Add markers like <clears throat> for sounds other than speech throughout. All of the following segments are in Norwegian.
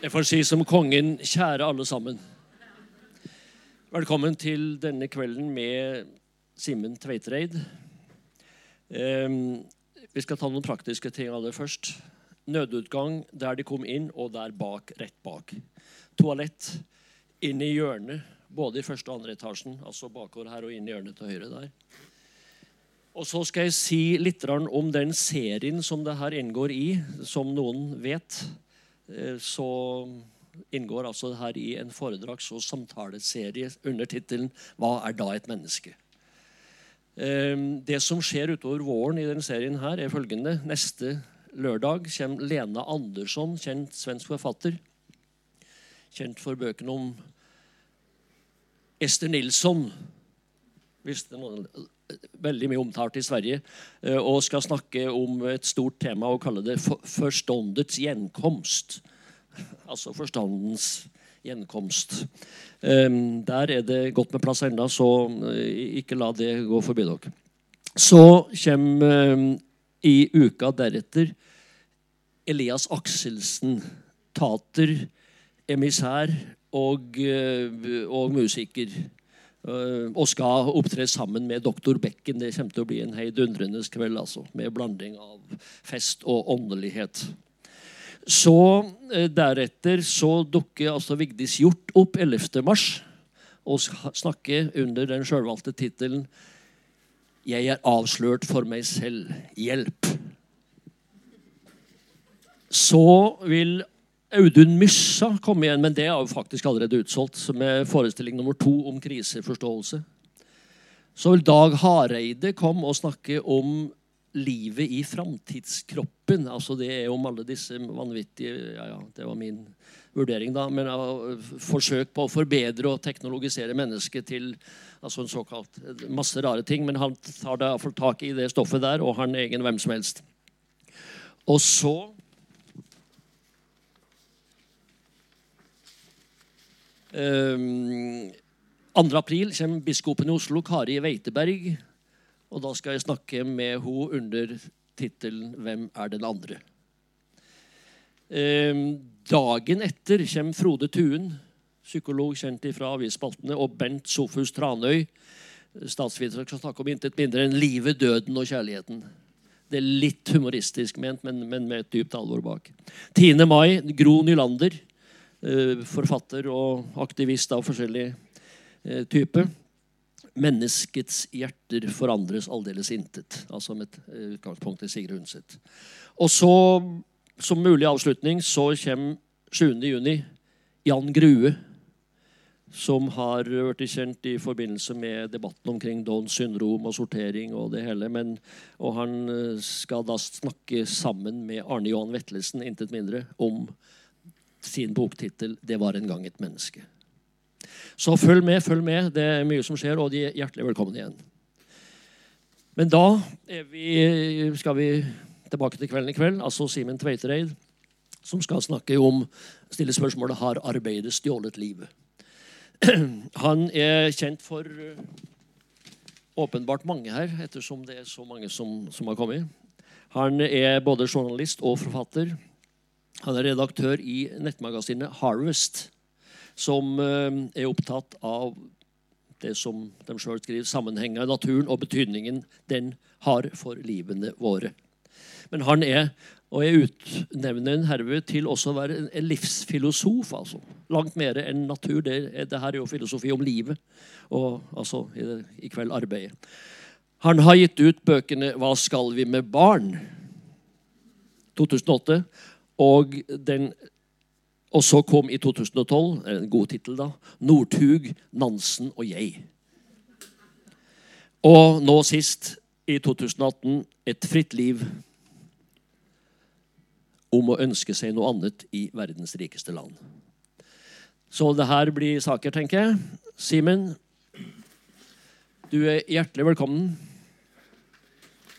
Jeg får si som kongen, kjære alle sammen. Velkommen til denne kvelden med Simen Tveitreid. Um, vi skal ta noen praktiske ting av det først. Nødutgang der de kom inn, og der bak, rett bak. Toalett inn i hjørnet, både i første og andre etasjen. Altså bakover her og inn i hjørnet til høyre der. Og så skal jeg si litt om den serien som det her inngår i, som noen vet. Eh, så inngår altså her i en foredrags- og samtaleserie under tittelen 'Hva er da et menneske?' Ehm, det som skjer utover våren i denne serien, her er følgende. Neste lørdag kommer Lena Andersson, kjent svensk forfatter. Kjent for bøkene om Ester Nilsson. Hvis det noen veldig mye omtalt i Sverige, eh, og skal snakke om et stort tema og kalle det 'forståndets gjenkomst'. <laughs> Altså forstandens gjenkomst. Um, der er det godt med plass ennå, så uh, ikke la det gå forbi dere. Så kommer i uka deretter Elias Akselsen, tater, emissær og, og musiker. Uh, og skal opptre sammen med doktor Bekken. Det kommer til å bli en heidundrende kveld. altså, Med blanding av fest og åndelighet. Så uh, Deretter så dukker altså Vigdis Hjort opp 11. mars og snakker under den sjølvalgte tittelen 'Jeg er avslørt for meg selv. Hjelp'. Så vil Audun Myssa kom igjen, men det er jo faktisk allerede utsolgt. Med forestilling nummer to om kriseforståelse. Så vil Dag Hareide komme og snakke om livet i framtidskroppen. Altså det er om alle disse vanvittige ja, ja, Det var min vurdering, da. Men uh, forsøk på å forbedre og teknologisere mennesket til altså en såkalt masse rare ting. Men han tar da tak i det stoffet der, og har en egen hvem som helst. Og så 2. Ehm, april kommer biskopen i Oslo, Kari Weiteberg. Og da skal jeg snakke med henne under tittelen 'Hvem er den andre?' Ehm, dagen etter kommer Frode Tuen, psykolog kjent fra avisspaltene, og Bent Sofus Tranøy, statsviter, skal snakke om intet mindre enn livet, døden og kjærligheten. Det er litt humoristisk ment, men, men med et dypt alvor bak. 10. mai, Gro Nylander. Eh, forfatter og aktivist av forskjellig eh, type. Menneskets hjerter forandres aldeles intet. Altså med et utgangspunkt i Sigrid Undset. Og så, som mulig avslutning, så kommer 7. juni Jan Grue, som har vært kjent i forbindelse med debatten omkring Downs syndrom og sortering og det hele. Men, og han skal da snakke sammen med Arne Johan Vetlesen, intet mindre, om sin boktittel 'Det var en gang et menneske'. Så følg med, følg med. Det er mye som skjer, og de er hjertelig velkommen igjen. Men da vi, skal vi tilbake til kvelden i kveld. Altså Simen Tveitereid, som skal snakke om stille spørsmålet 'Har arbeidet stjålet livet?' <clears throat> Han er kjent for eh, åpenbart mange her, ettersom det er så mange som, som har kommet. Han er både journalist og forfatter. Han er redaktør i nettmagasinet Harvest, som eh, er opptatt av det som de sjøl skriver, sammenhengen av naturen og betydningen den har for livene våre. Men han er, og jeg utnevner en herved til også å være en livsfilosof. altså. Langt mer enn natur. Det, det her er jo filosofi om livet, og altså i, det, i kveld arbeidet. Han har gitt ut bøkene 'Hva skal vi med barn?' 2008 og, den, og så kom i 2012, en god tittel, da, 'Northug, Nansen og jeg'. Og nå sist, i 2018, 'Et fritt liv'. Om å ønske seg noe annet i verdens rikeste land. Så det her blir saker, tenker jeg. Simen, du er hjertelig velkommen.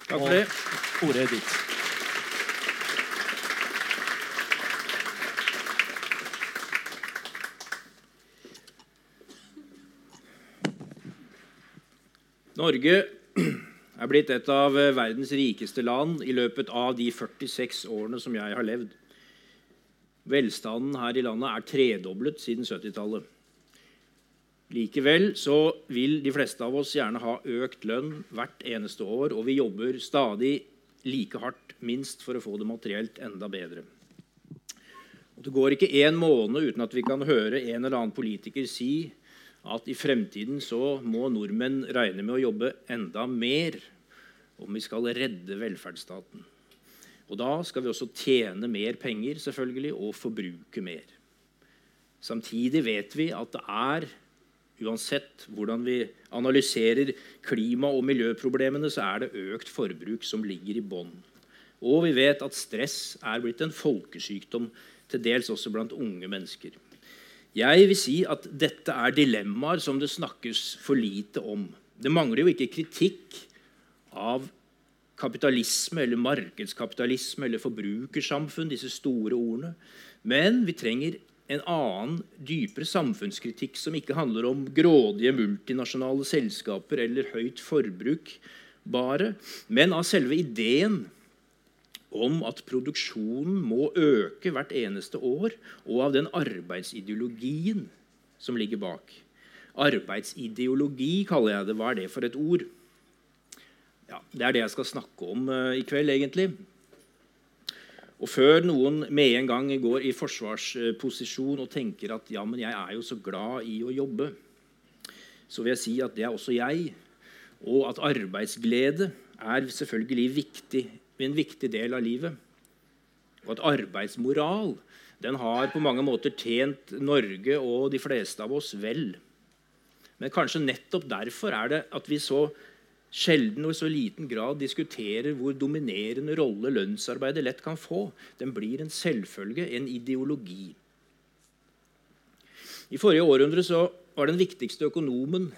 Takk for det. Og ordet er ditt. Norge er blitt et av verdens rikeste land i løpet av de 46 årene som jeg har levd. Velstanden her i landet er tredoblet siden 70-tallet. Likevel så vil de fleste av oss gjerne ha økt lønn hvert eneste år, og vi jobber stadig like hardt, minst, for å få det materielt enda bedre. Og det går ikke én måned uten at vi kan høre en eller annen politiker si at i fremtiden så må nordmenn regne med å jobbe enda mer om vi skal redde velferdsstaten. Og da skal vi også tjene mer penger selvfølgelig, og forbruke mer. Samtidig vet vi at det er Uansett hvordan vi analyserer klima- og miljøproblemene, så er det økt forbruk som ligger i bånn. Og vi vet at stress er blitt en folkesykdom, til dels også blant unge mennesker. Jeg vil si at dette er dilemmaer som det snakkes for lite om. Det mangler jo ikke kritikk av kapitalisme eller markedskapitalisme eller forbrukersamfunn, disse store ordene. Men vi trenger en annen, dypere samfunnskritikk som ikke handler om grådige multinasjonale selskaper eller høyt forbruk bare, men av selve ideen om at produksjonen må øke hvert eneste år, og av den arbeidsideologien som ligger bak. Arbeidsideologi kaller jeg det. Hva er det for et ord? Ja, det er det jeg skal snakke om uh, i kveld, egentlig. Og før noen med en gang går i forsvarsposisjon og tenker at ja, men jeg er jo så glad i å jobbe, så vil jeg si at det er også jeg. Og at arbeidsglede er selvfølgelig viktig, en viktig del av livet. Og at arbeidsmoral den har på mange måter tjent Norge og de fleste av oss vel. Men kanskje nettopp derfor er det at vi så sjelden og i så liten grad diskuterer hvor dominerende rolle lønnsarbeidet lett kan få. Den blir en selvfølge, en ideologi. I forrige århundre var den viktigste økonomen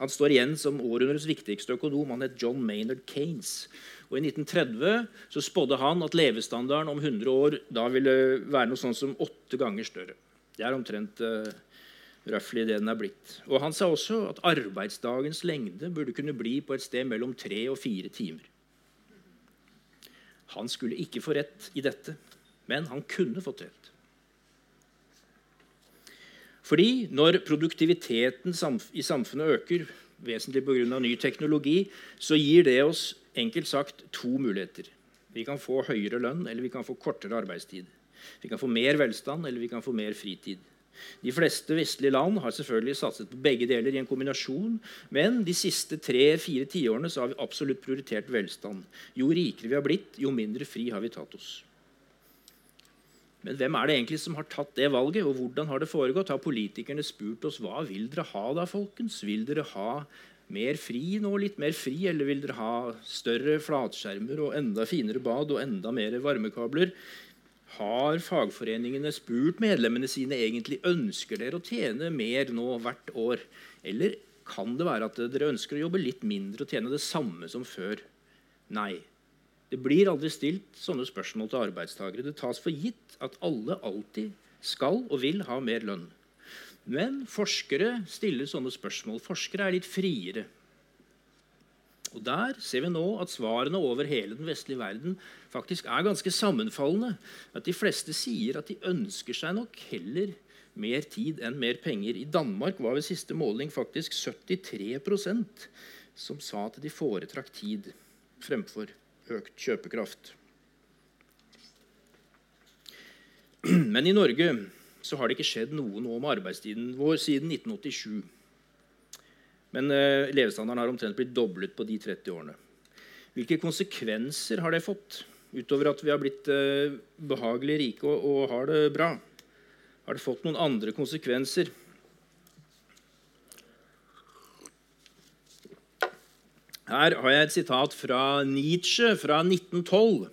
han står igjen som århundrets viktigste økonom. Han het John Maynard Kanes. Og I 1930 så spådde han at levestandarden om 100 år da ville være noe sånn som åtte ganger større. Det er omtrent uh, røftlig det den er blitt. Og Han sa også at arbeidsdagens lengde burde kunne bli på et sted mellom tre og fire timer. Han skulle ikke få rett i dette, men han kunne fått rett. Fordi når produktiviteten i samfunnet øker, vesentlig pga. ny teknologi, så gir det oss enkelt sagt to muligheter. Vi kan få høyere lønn, eller vi kan få kortere arbeidstid. Vi kan få mer velstand, eller vi kan få mer fritid. De fleste vestlige land har selvfølgelig satset på begge deler i en kombinasjon, men de siste tre-fire tiårene har vi absolutt prioritert velstand. Jo rikere vi har blitt, jo mindre fri har vi tatt oss. Men hvem er det egentlig som har tatt det valget, og hvordan har det foregått? Har politikerne spurt oss hva vil dere ha da, folkens? Vil dere ha mer fri nå, litt mer fri, eller vil dere ha større flatskjermer og enda finere bad og enda mer varmekabler? Har fagforeningene spurt medlemmene sine egentlig ønsker dere å tjene mer nå hvert år? Eller kan det være at dere ønsker å jobbe litt mindre og tjene det samme som før? Nei. Det blir aldri stilt sånne spørsmål til arbeidstakere. Det tas for gitt at alle alltid skal og vil ha mer lønn. Men forskere stiller sånne spørsmål. Forskere er litt friere. Og Der ser vi nå at svarene over hele den vestlige verden faktisk er ganske sammenfallende. At De fleste sier at de ønsker seg nok heller mer tid enn mer penger. I Danmark var ved siste måling faktisk 73% som sa at de foretrakk tid fremfor økt kjøpekraft. <clears throat> Men i Norge så har det ikke skjedd noe nå med arbeidstiden vår siden 1987. Men eh, levestandarden har omtrent blitt doblet på de 30 årene. Hvilke konsekvenser har det fått, utover at vi har blitt eh, behagelig rike og, og har det bra? Har det fått noen andre konsekvenser? Her har jeg et sitat fra Nietzsche fra 1912.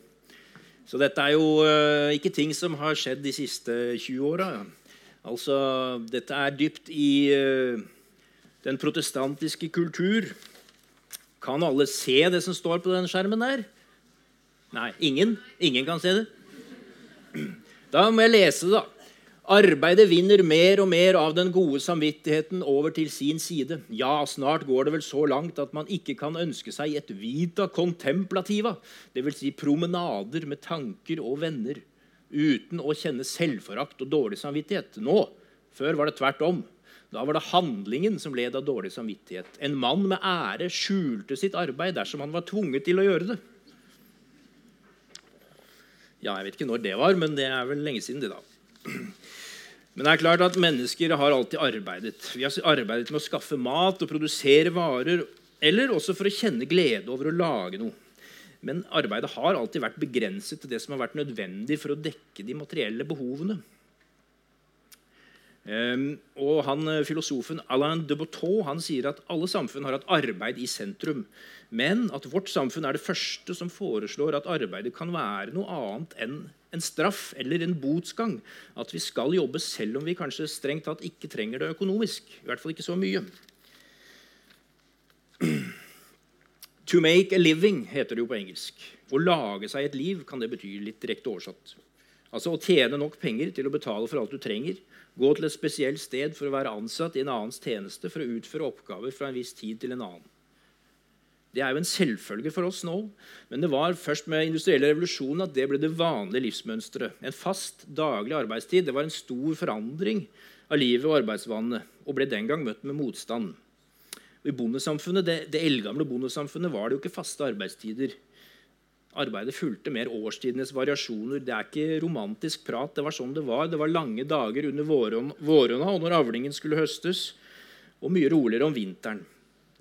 Så dette er jo uh, ikke ting som har skjedd de siste 20 åra. Altså, dette er dypt i uh, den protestantiske kultur. Kan alle se det som står på den skjermen der? Nei, ingen? Ingen kan se det? Da må jeg lese det, da. Arbeidet vinner mer og mer av den gode samvittigheten over til sin side. Ja, snart går det vel så langt at man ikke kan ønske seg et vita contemplativa, dvs. Si promenader med tanker og venner. uten å kjenne selvforakt og dårlig samvittighet. Nå, Før var det tvert om. Da var det handlingen som led av dårlig samvittighet. En mann med ære skjulte sitt arbeid dersom han var tvunget til å gjøre det. Ja, Jeg vet ikke når det var, men det er vel lenge siden. det da. Men det er klart at mennesker har alltid arbeidet. Vi har arbeidet med å skaffe mat og produsere varer, eller også for å kjenne glede over å lage noe. Men arbeidet har alltid vært begrenset til det som har vært nødvendig for å dekke de materielle behovene. Um, og han, eh, Filosofen Alain de Botteau han sier at alle samfunn har hatt arbeid i sentrum, men at vårt samfunn er det første som foreslår at arbeidet kan være noe annet enn en straff eller en botsgang. At vi skal jobbe selv om vi kanskje strengt tatt ikke trenger det økonomisk. I hvert fall ikke så mye. <clears throat> To make a living heter det jo på engelsk. Å lage seg et liv kan det bety litt direkte oversatt. Altså å tjene nok penger til å betale for alt du trenger Gå til et spesielt sted for å være ansatt i en annens tjeneste for å utføre oppgaver fra en viss tid til en annen. Det er jo en selvfølge for oss nå, men det var først med industrielle revolusjonen at det ble det vanlige livsmønsteret. En fast, daglig arbeidstid det var en stor forandring av livet og arbeidsvanene og ble den gang møtt med motstand. I bondesamfunnet, Det, det eldgamle bondesamfunnet var det jo ikke faste arbeidstider. Arbeidet fulgte mer årstidenes variasjoner. Det er ikke romantisk prat. Det var sånn det var. Det var lange dager under våronna og når avlingen skulle høstes, og mye roligere om vinteren.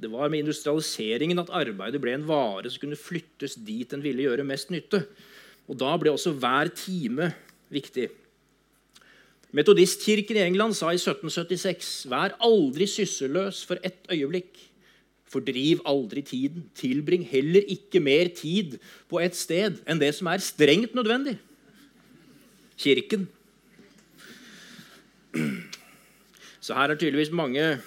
Det var med industrialiseringen at arbeidet ble en vare som kunne flyttes dit den ville gjøre mest nytte. Og Da ble også hver time viktig. Metodistkirken i England sa i 1776.: Vær aldri sysselløs for ett øyeblikk. Fordriv aldri tiden. Tilbring heller ikke mer tid på et sted enn det som er strengt nødvendig. Kirken. <clears throat> Så her er tydeligvis mange,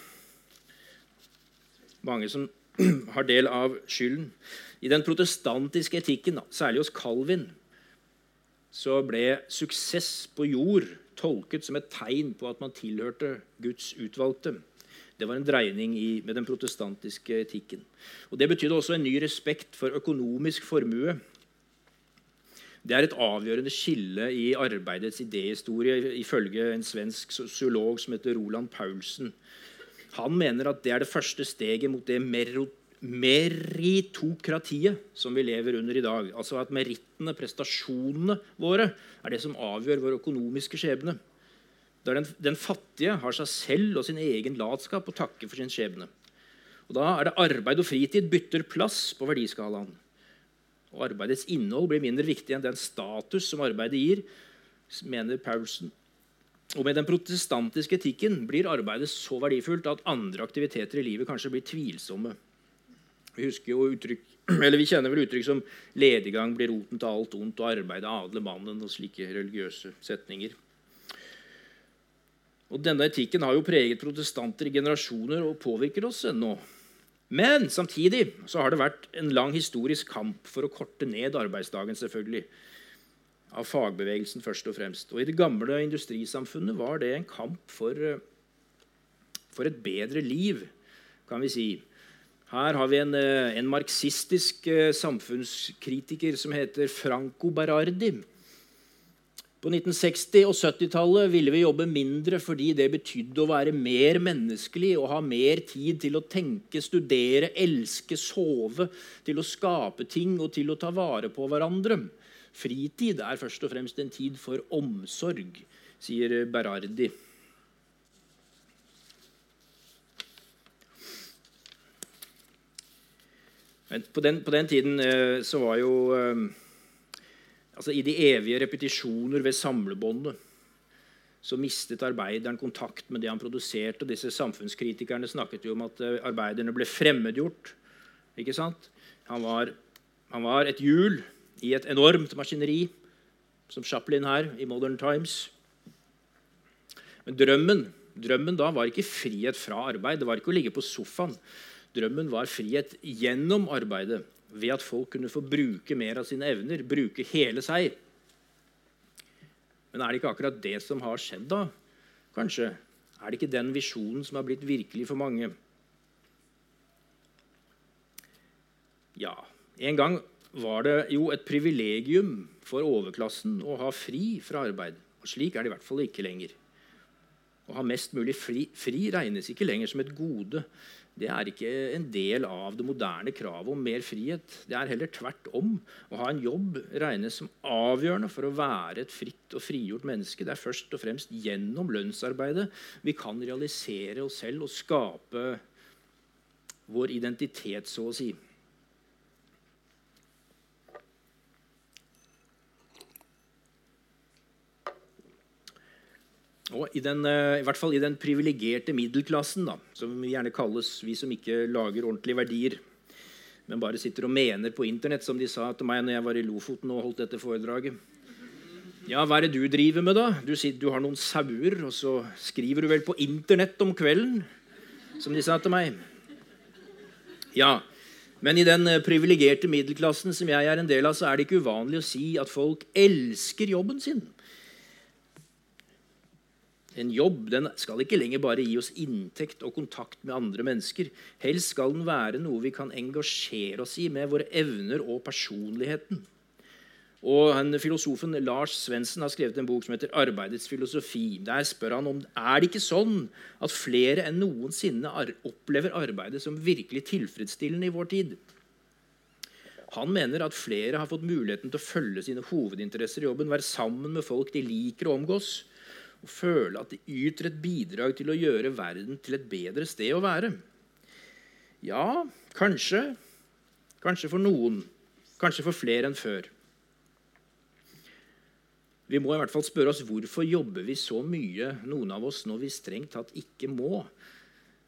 mange som <clears throat> har del av skylden. I den protestantiske etikken, særlig hos Calvin, så ble suksess på jord tolket som et tegn på at man tilhørte Guds utvalgte. Det var en dreining i, med den protestantiske etikken. Og Det betydde også en ny respekt for økonomisk formue. Det er et avgjørende skille i arbeidets idéhistorie, ifølge en svensk sosiolog som heter Roland Paulsen. Han mener at det er det første steget mot det meritokratiet som vi lever under i dag. Altså at merittene, prestasjonene våre, er det som avgjør vår økonomiske skjebne der den, den, fattige har seg selv og sin egen latskap å takke for sin skjebne. Og Da er det arbeid og fritid bytter plass på verdiskalaen. Og Arbeidets innhold blir mindre viktig enn den status som arbeidet gir, mener Paulsen. Og Med den protestantiske etikken blir arbeidet så verdifullt at andre aktiviteter i livet kanskje blir tvilsomme. Vi, uttrykk, <clears throat> vi kjenner vel uttrykk som 'lediggang blir roten til alt ondt' og 'arbeidet adler mannen' og slike religiøse setninger. Og Denne etikken har jo preget protestanter i generasjoner og påvirker oss ennå. Men samtidig så har det vært en lang historisk kamp for å korte ned arbeidsdagen. selvfølgelig, Av fagbevegelsen først og fremst. Og I det gamle industrisamfunnet var det en kamp for, eh, for et bedre liv, kan vi si. Her har vi en, eh, en marxistisk eh, samfunnskritiker som heter Franco Berardi. På 1960- og 70-tallet ville vi jobbe mindre fordi det betydde å være mer menneskelig og ha mer tid til å tenke, studere, elske, sove, til å skape ting og til å ta vare på hverandre. Fritid er først og fremst en tid for omsorg, sier Berardi. På den, på den tiden eh, så var jo eh, altså I de evige repetisjoner ved samlebåndet så mistet arbeideren kontakt med det han produserte. og Disse samfunnskritikerne snakket jo om at eh, arbeiderne ble fremmedgjort. ikke sant? Han var, han var et hjul i et enormt maskineri, som Chaplin her i Modern Times. Men drømmen, drømmen da var ikke frihet fra arbeid. Det var ikke å ligge på sofaen. Drømmen var frihet gjennom arbeidet ved at folk kunne få bruke mer av sine evner, bruke hele seg. Men er det ikke akkurat det som har skjedd, da? Kanskje? Er det ikke den visjonen som har blitt virkelig for mange? Ja, en gang var det jo et privilegium for overklassen å ha fri fra arbeid. Og slik er det i hvert fall ikke lenger. Å ha mest mulig fri, fri regnes ikke lenger som et gode. Det er ikke en del av det moderne kravet om mer frihet. Det er heller tvert om. Å ha en jobb regnes som avgjørende for å være et fritt og frigjort menneske. Det er først og fremst gjennom lønnsarbeidet vi kan realisere oss selv og skape vår identitet, så å si. Og i, den, eh, i hvert fall i den privilegerte middelklassen, da, som gjerne kalles vi som ikke lager ordentlige verdier, men bare sitter og mener på Internett, som de sa til meg når jeg var i Lofoten og holdt dette foredraget. Ja, hva er det du driver med, da? Du, du har noen sauer, og så skriver du vel på Internett om kvelden? Som de sa til meg. Ja, men i den eh, privilegerte middelklassen som jeg er en del av, så er det ikke uvanlig å si at folk elsker jobben sin. En jobb den skal ikke lenger bare gi oss inntekt og kontakt med andre mennesker. Helst skal den være noe vi kan engasjere oss i med våre evner og personligheten. Og Filosofen Lars Svendsen har skrevet en bok som heter 'Arbeidets filosofi'. Der spør han om er det ikke sånn at flere enn noensinne opplever arbeidet som virkelig tilfredsstillende i vår tid. Han mener at flere har fått muligheten til å følge sine hovedinteresser i jobben, være sammen med folk de liker å omgås, og føle at de yter et bidrag til å gjøre verden til et bedre sted å være. Ja, kanskje. Kanskje for noen. Kanskje for flere enn før. Vi må i hvert fall spørre oss hvorfor jobber vi så mye, noen av oss, når vi strengt tatt ikke må.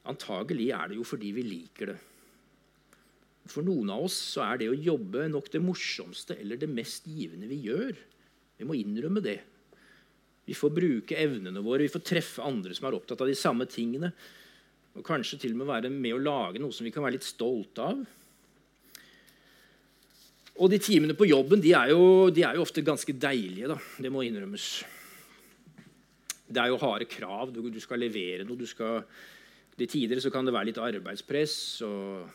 Antagelig er det jo fordi vi liker det. For noen av oss så er det å jobbe nok det morsomste eller det mest givende vi gjør. Vi må innrømme det. Vi får bruke evnene våre, vi får treffe andre som er opptatt av de samme tingene. Og kanskje til og med være med å lage noe som vi kan være litt stolte av. Og de timene på jobben de er, jo, de er jo ofte ganske deilige. da. Det må innrømmes. Det er jo harde krav. Du, du skal levere noe. du skal... De tider så kan det være litt arbeidspress. Og...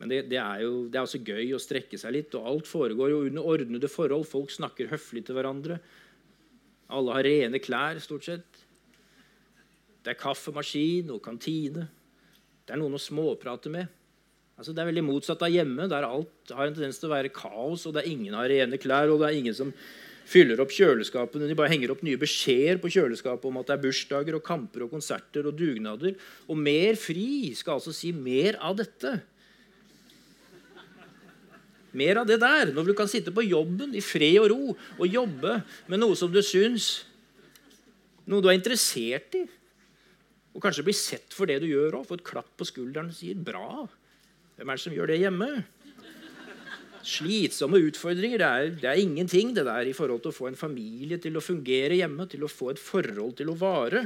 Men det, det, er jo også gøy å strekke seg litt. og Alt foregår jo under ordnede forhold. Folk snakker høflig til hverandre. Alle har rene klær, stort sett. Det er kaffemaskin og kantine. Det er noen å småprate med. Altså, det er veldig motsatt av hjemme, der alt har en tendens til å være kaos, og der ingen har rene klær, og det er ingen som fyller opp kjøleskapene. De bare henger opp nye beskjeder på kjøleskapet om at det er bursdager og kamper og konserter og dugnader. Og mer fri skal altså si mer av dette. Mer av det der. Når du kan sitte på jobben i fred og ro og jobbe med noe som du syns Noe du er interessert i. Og kanskje bli sett for det du gjør òg. Få et klapp på skulderen og sier 'bra'. Hvem er det som gjør det hjemme? Slitsomme utfordringer. Det er, det er ingenting det der i forhold til å få en familie til å fungere hjemme, til å få et forhold til å vare.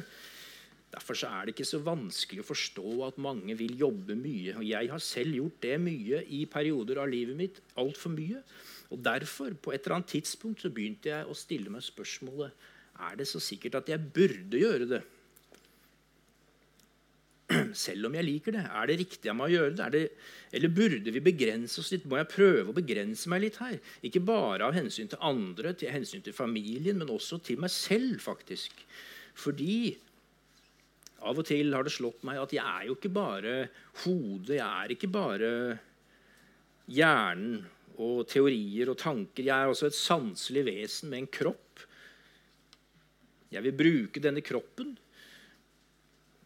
Derfor er det ikke så vanskelig å forstå at mange vil jobbe mye. Og jeg har selv gjort det mye i perioder av livet mitt. Altfor mye. Og derfor, på et eller annet tidspunkt, så begynte jeg å stille meg spørsmålet er det så sikkert at jeg burde gjøre det. Selv om jeg liker det. Er det riktig av meg å gjøre det? det? Eller burde vi begrense oss litt? Må jeg prøve å begrense meg litt her? Ikke bare av hensyn til andre, til hensyn til familien, men også til meg selv, faktisk. Fordi av og til har det slått meg at jeg er jo ikke bare hodet, jeg er ikke bare hjernen og teorier og tanker. Jeg er også et sanselig vesen med en kropp. Jeg vil bruke denne kroppen.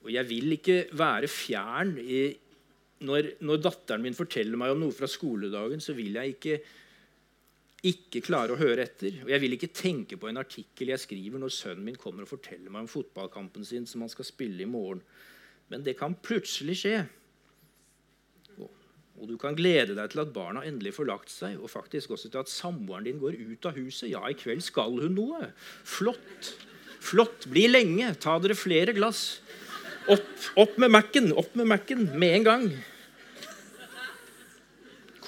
Og jeg vil ikke være fjern. Når, når datteren min forteller meg om noe fra skoledagen, så vil jeg ikke ikke klare å høre etter. Og jeg vil ikke tenke på en artikkel jeg skriver når sønnen min kommer og forteller meg om fotballkampen sin som han skal spille i morgen. Men det kan plutselig skje. Og du kan glede deg til at barna endelig får lagt seg, og faktisk også til at samboeren din går ut av huset. Ja, i kveld skal hun noe. Flott. Flott. Bli lenge. Ta dere flere glass. Opp, opp med Mac-en. Opp med Mac-en med en gang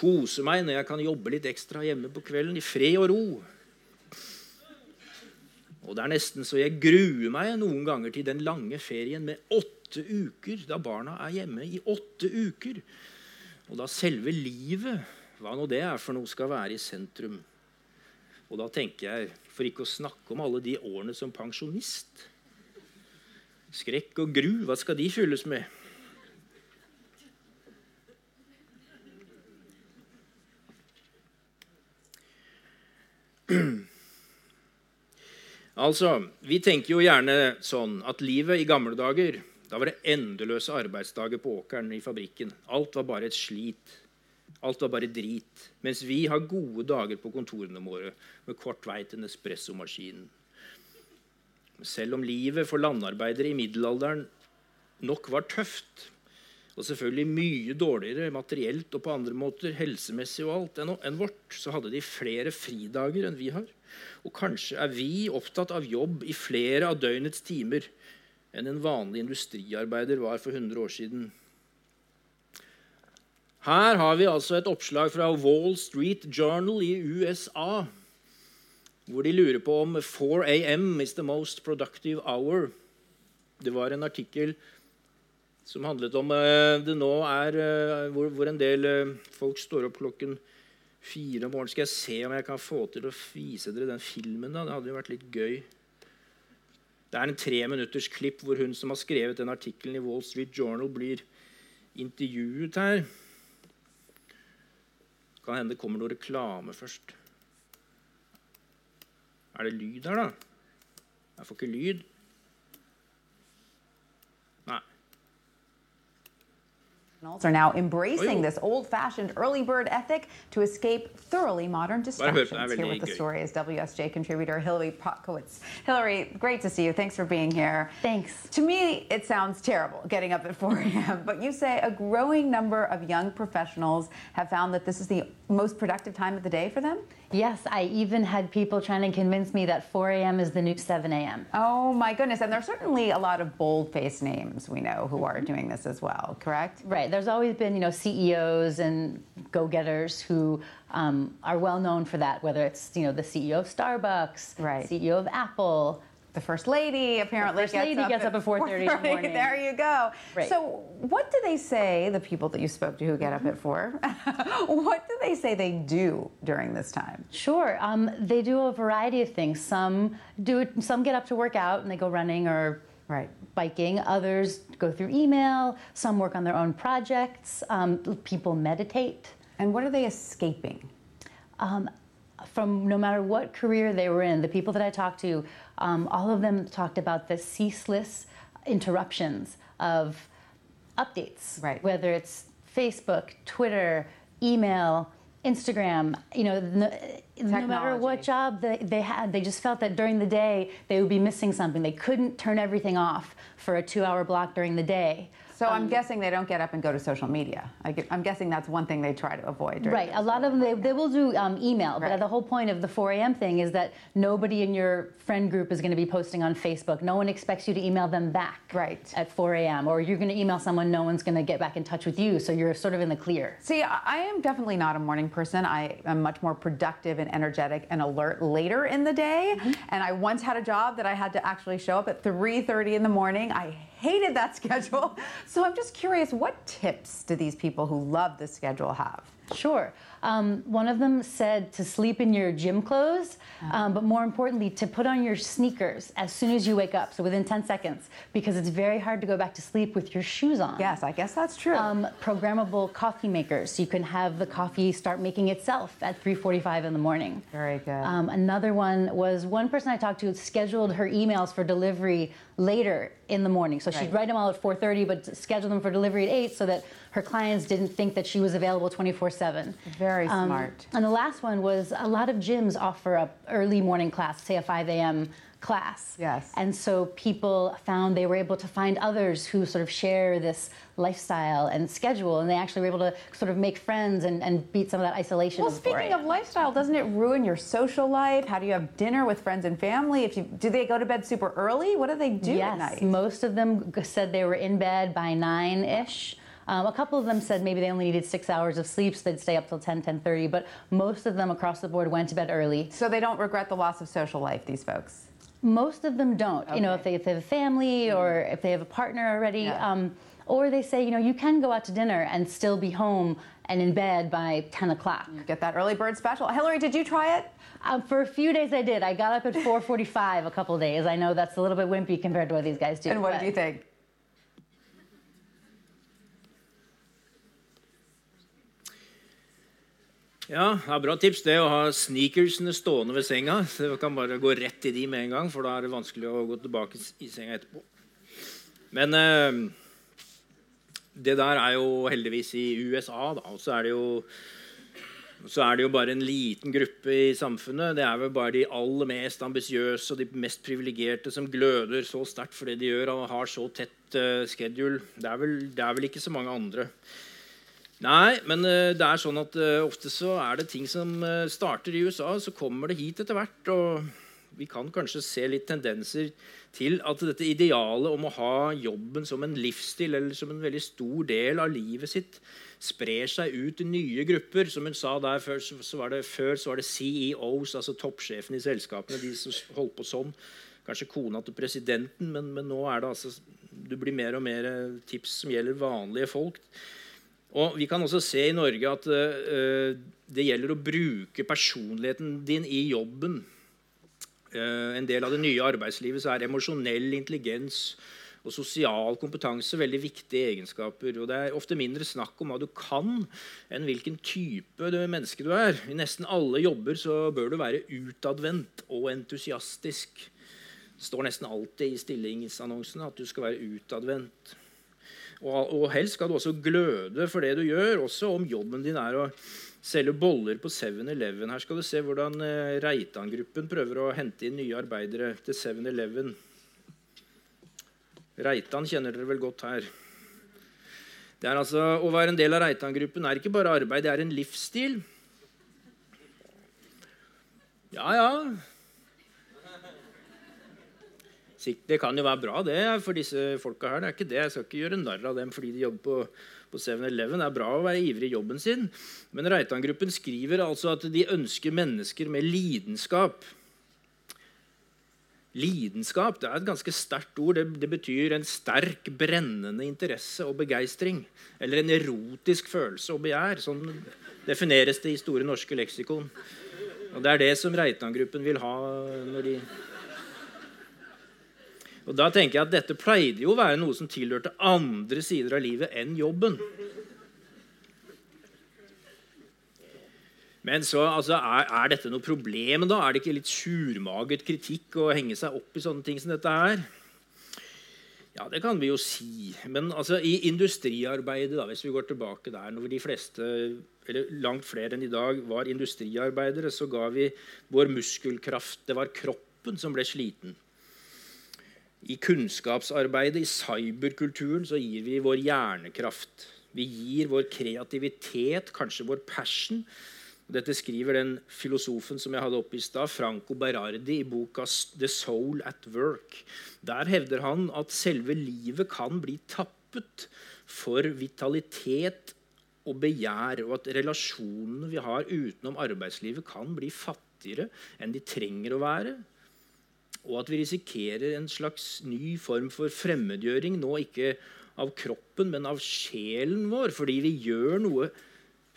kose meg når jeg kan jobbe litt ekstra hjemme på kvelden i fred og ro. Og det er nesten så jeg gruer meg noen ganger til den lange ferien med åtte uker, da barna er hjemme i åtte uker. Og da selve livet, hva nå det er for noe, skal være i sentrum. Og da tenker jeg, for ikke å snakke om alle de årene som pensjonist. Skrekk og gru, hva skal de fylles med? Altså, Vi tenker jo gjerne sånn at livet i gamle dager da var det endeløse arbeidsdager på åkeren i fabrikken. Alt var bare et slit. Alt var bare drit. Mens vi har gode dager på kontorene våre med kort vei til Nespresso-maskinen. Selv om livet for landarbeidere i middelalderen nok var tøft, og selvfølgelig mye dårligere materielt og på andre måter, helsemessig og alt, enn vårt, så hadde de flere fridager enn vi har. Og kanskje er vi opptatt av jobb i flere av døgnets timer enn en vanlig industriarbeider var for 100 år siden. Her har vi altså et oppslag fra Wall Street Journal i USA, hvor de lurer på om 4 AM is the most productive hour. Det var en artikkel som handlet om uh, det nå er uh, hvor, hvor, en del uh, folk står opp klokken fire om morgenen. Skal jeg se om jeg kan få til å vise dere den filmen? da? Det hadde jo vært litt gøy. Det er en tre minutters klipp hvor hun som har skrevet den artikkelen i Wall Street Journal, blir intervjuet her. Kan hende det kommer noe reklame først. Er det lyd her, da? Jeg får ikke lyd. Are now embracing this old-fashioned early bird ethic to escape thoroughly modern distractions. Here with the story is WSJ contributor Hillary Potkowitz. Hillary, great to see you. Thanks for being here. Thanks. To me, it sounds terrible getting up at 4 a.m., but you say a growing number of young professionals have found that this is the most productive time of the day for them? Yes, I even had people trying to convince me that 4 a.m. is the new 7 a.m. Oh my goodness. And there's certainly a lot of bold-faced names we know who are doing this as well, correct? Right. There's always been, you know, CEOs and go-getters who um, are well known for that, whether it's, you know, the CEO of Starbucks, right. CEO of Apple, the first lady apparently the first gets, lady up, gets at up at 4.30 in the <laughs> morning. There you go. Right. So what do they say, the people that you spoke to who get up at 4, <laughs> what do they say they do during this time? Sure. Um, they do a variety of things. Some do some get up to work out and they go running or right. biking. Others go through email. Some work on their own projects. Um, people meditate. And what are they escaping? Um, from no matter what career they were in, the people that I talked to, um, all of them talked about the ceaseless interruptions of updates, right. whether it's Facebook, Twitter, email, Instagram, you know, no, no, matter what job they, they had, they just felt that during the day they would be missing something. They couldn't turn everything off for a two hour block during the day. So um, I'm guessing they don't get up and go to social media. I am guessing that's one thing they try to avoid. Right. A lot of them, they, they will do um, email, right. but the whole point of the 4 a.m. thing is that nobody in your friend group is going to be posting on Facebook. No one expects you to email them back right. at 4 a.m. Or you're going to email someone, no one's going to get back in touch with you. So you're sort of in the clear. See, I am definitely not a morning person. I am much more productive and energetic and alert later in the day. Mm-hmm. And I once had a job that I had to actually show up at 3.30 in the morning. I hated that <laughs> schedule. So I'm just curious, what tips do these people who love the schedule have? Sure. Um, one of them said to sleep in your gym clothes, um, but more importantly, to put on your sneakers as soon as you wake up, so within 10 seconds, because it's very hard to go back to sleep with your shoes on. Yes, I guess that's true. Um, programmable coffee makers, so you can have the coffee start making itself at 3:45 in the morning. Very good. Um, another one was one person I talked to scheduled her emails for delivery later in the morning, so Right. she'd write them all at 4:30, but schedule them for delivery at 8, so that her clients didn't think that she was available 24/7. Very Um, smart. And the last one was a lot of gyms offer a early morning class, say a 5 a.m. class. Yes. And so people found they were able to find others who sort of share this lifestyle and schedule, and they actually were able to sort of make friends and, and beat some of that isolation. Well, of the 4 speaking of lifestyle, doesn't it ruin your social life? How do you have dinner with friends and family? If you do, they go to bed super early. What do they do yes, at night? most of them said they were in bed by nine ish. Um, a couple of them said maybe they only needed six hours of sleep, so they'd stay up till 10, 10.30, but most of them across the board went to bed early. So they don't regret the loss of social life. These folks. Most of them don't. You know, if they, if they have a family or if they have a partner already, Yeah. um, or they say, you know, you can go out to dinner and still be home and in bed by 10 o'clock. Get that early bird special. Hillary, did you try it? Um, for a few days I did. I got up at 4.45 a couple days. I know that's a little bit wimpy compared to what these guys do. And what did you think? Ja, det er bra tips det å ha sneakersene stående ved senga. Så du kan bare gå rett i de med en gang, for da er det vanskelig å gå tilbake i senga etterpå. Men eh, det der er jo heldigvis i USA, da. Og så er det jo så er det jo bare en liten gruppe i samfunnet. Det er vel bare de aller mest ambisiøse og de mest privilegerte som gløder så sterkt for det de gjør og har så tett uh, schedule. Det er, vel, det er, vel, ikke så mange andre. Nei, men uh, det er sånn at uh, ofte så er det ting som starter i USA, så kommer det hit etter hvert. Og vi kan kanskje se litt tendenser til at dette idealet om å ha jobben som en livsstil eller som en veldig stor del av livet sitt sprer seg ut i nye grupper. Som hun sa der Før så var det, før så var det CEOs, altså toppsjefen i selskapene, de som holdt på sånn. Kanskje kona til presidenten, men, men nå er det altså Du blir mer og mer tips som gjelder vanlige folk. Og Vi kan også se i Norge at uh, det gjelder å bruke personligheten din i jobben. Uh, en del av det nye arbeidslivet så er emosjonell intelligens og sosial kompetanse veldig viktige egenskaper. og Det er ofte mindre snakk om hva du kan, enn hvilken type menneske du er. I nesten alle jobber så bør du være utadvendt og entusiastisk. Det står nesten alltid i stillingsannonsene at du skal være utadvendt. Og, helst skal du også gløde for det du gjør, også om jobben din er å selge boller på 7-Eleven. Her skal du se hvordan eh, Reitan-gruppen prøver å hente inn nye arbeidere til 7-Eleven. Reitan kjenner dere vel godt her. Det er altså, Å være en del av Reitan-gruppen er ikke bare arbeid, det er en livsstil. Ja, ja. Det kan jo være bra det for disse folka her. Det er ikke det. Jeg skal ikke gjøre narr av dem fordi de jobber på, på 7-Eleven. Det er bra å være ivrig i jobben sin. Men Reitan-gruppen skriver altså at de ønsker mennesker med lidenskap. Lidenskap det er et ganske sterkt ord. Det, det, betyr en sterk, brennende interesse og begeistring. Eller en erotisk følelse og begjær. Sånn defineres det i Store norske leksikon. Og Det er det som Reitan-gruppen vil ha når de Og da tenker jeg at Dette pleide jo å være noe som tilhørte andre sider av livet enn jobben. Men så altså, er, er, dette noe problem, da? Er det ikke litt surmaget kritikk å henge seg opp i sånne ting som dette her? Ja, det kan vi jo si. Men altså, i industriarbeidet, da, hvis vi går tilbake der, når de fleste, eller langt flere enn i dag, var industriarbeidere, så ga vi vår muskelkraft Det var kroppen som ble sliten. I kunnskapsarbeidet, i cyberkulturen, så gir vi vår hjernekraft. Vi gir vår kreativitet, kanskje vår passion, dette skriver den filosofen som jeg hadde oppe i stad, Franco Berardi, i boka 'The Soul at Work'. Der hevder han at selve livet kan bli tappet for vitalitet og begjær, og at relasjonene vi har utenom arbeidslivet, kan bli fattigere enn de trenger å være. Og at vi risikerer en slags ny form for fremmedgjøring, nå ikke av kroppen, men av sjelen vår, fordi vi gjør noe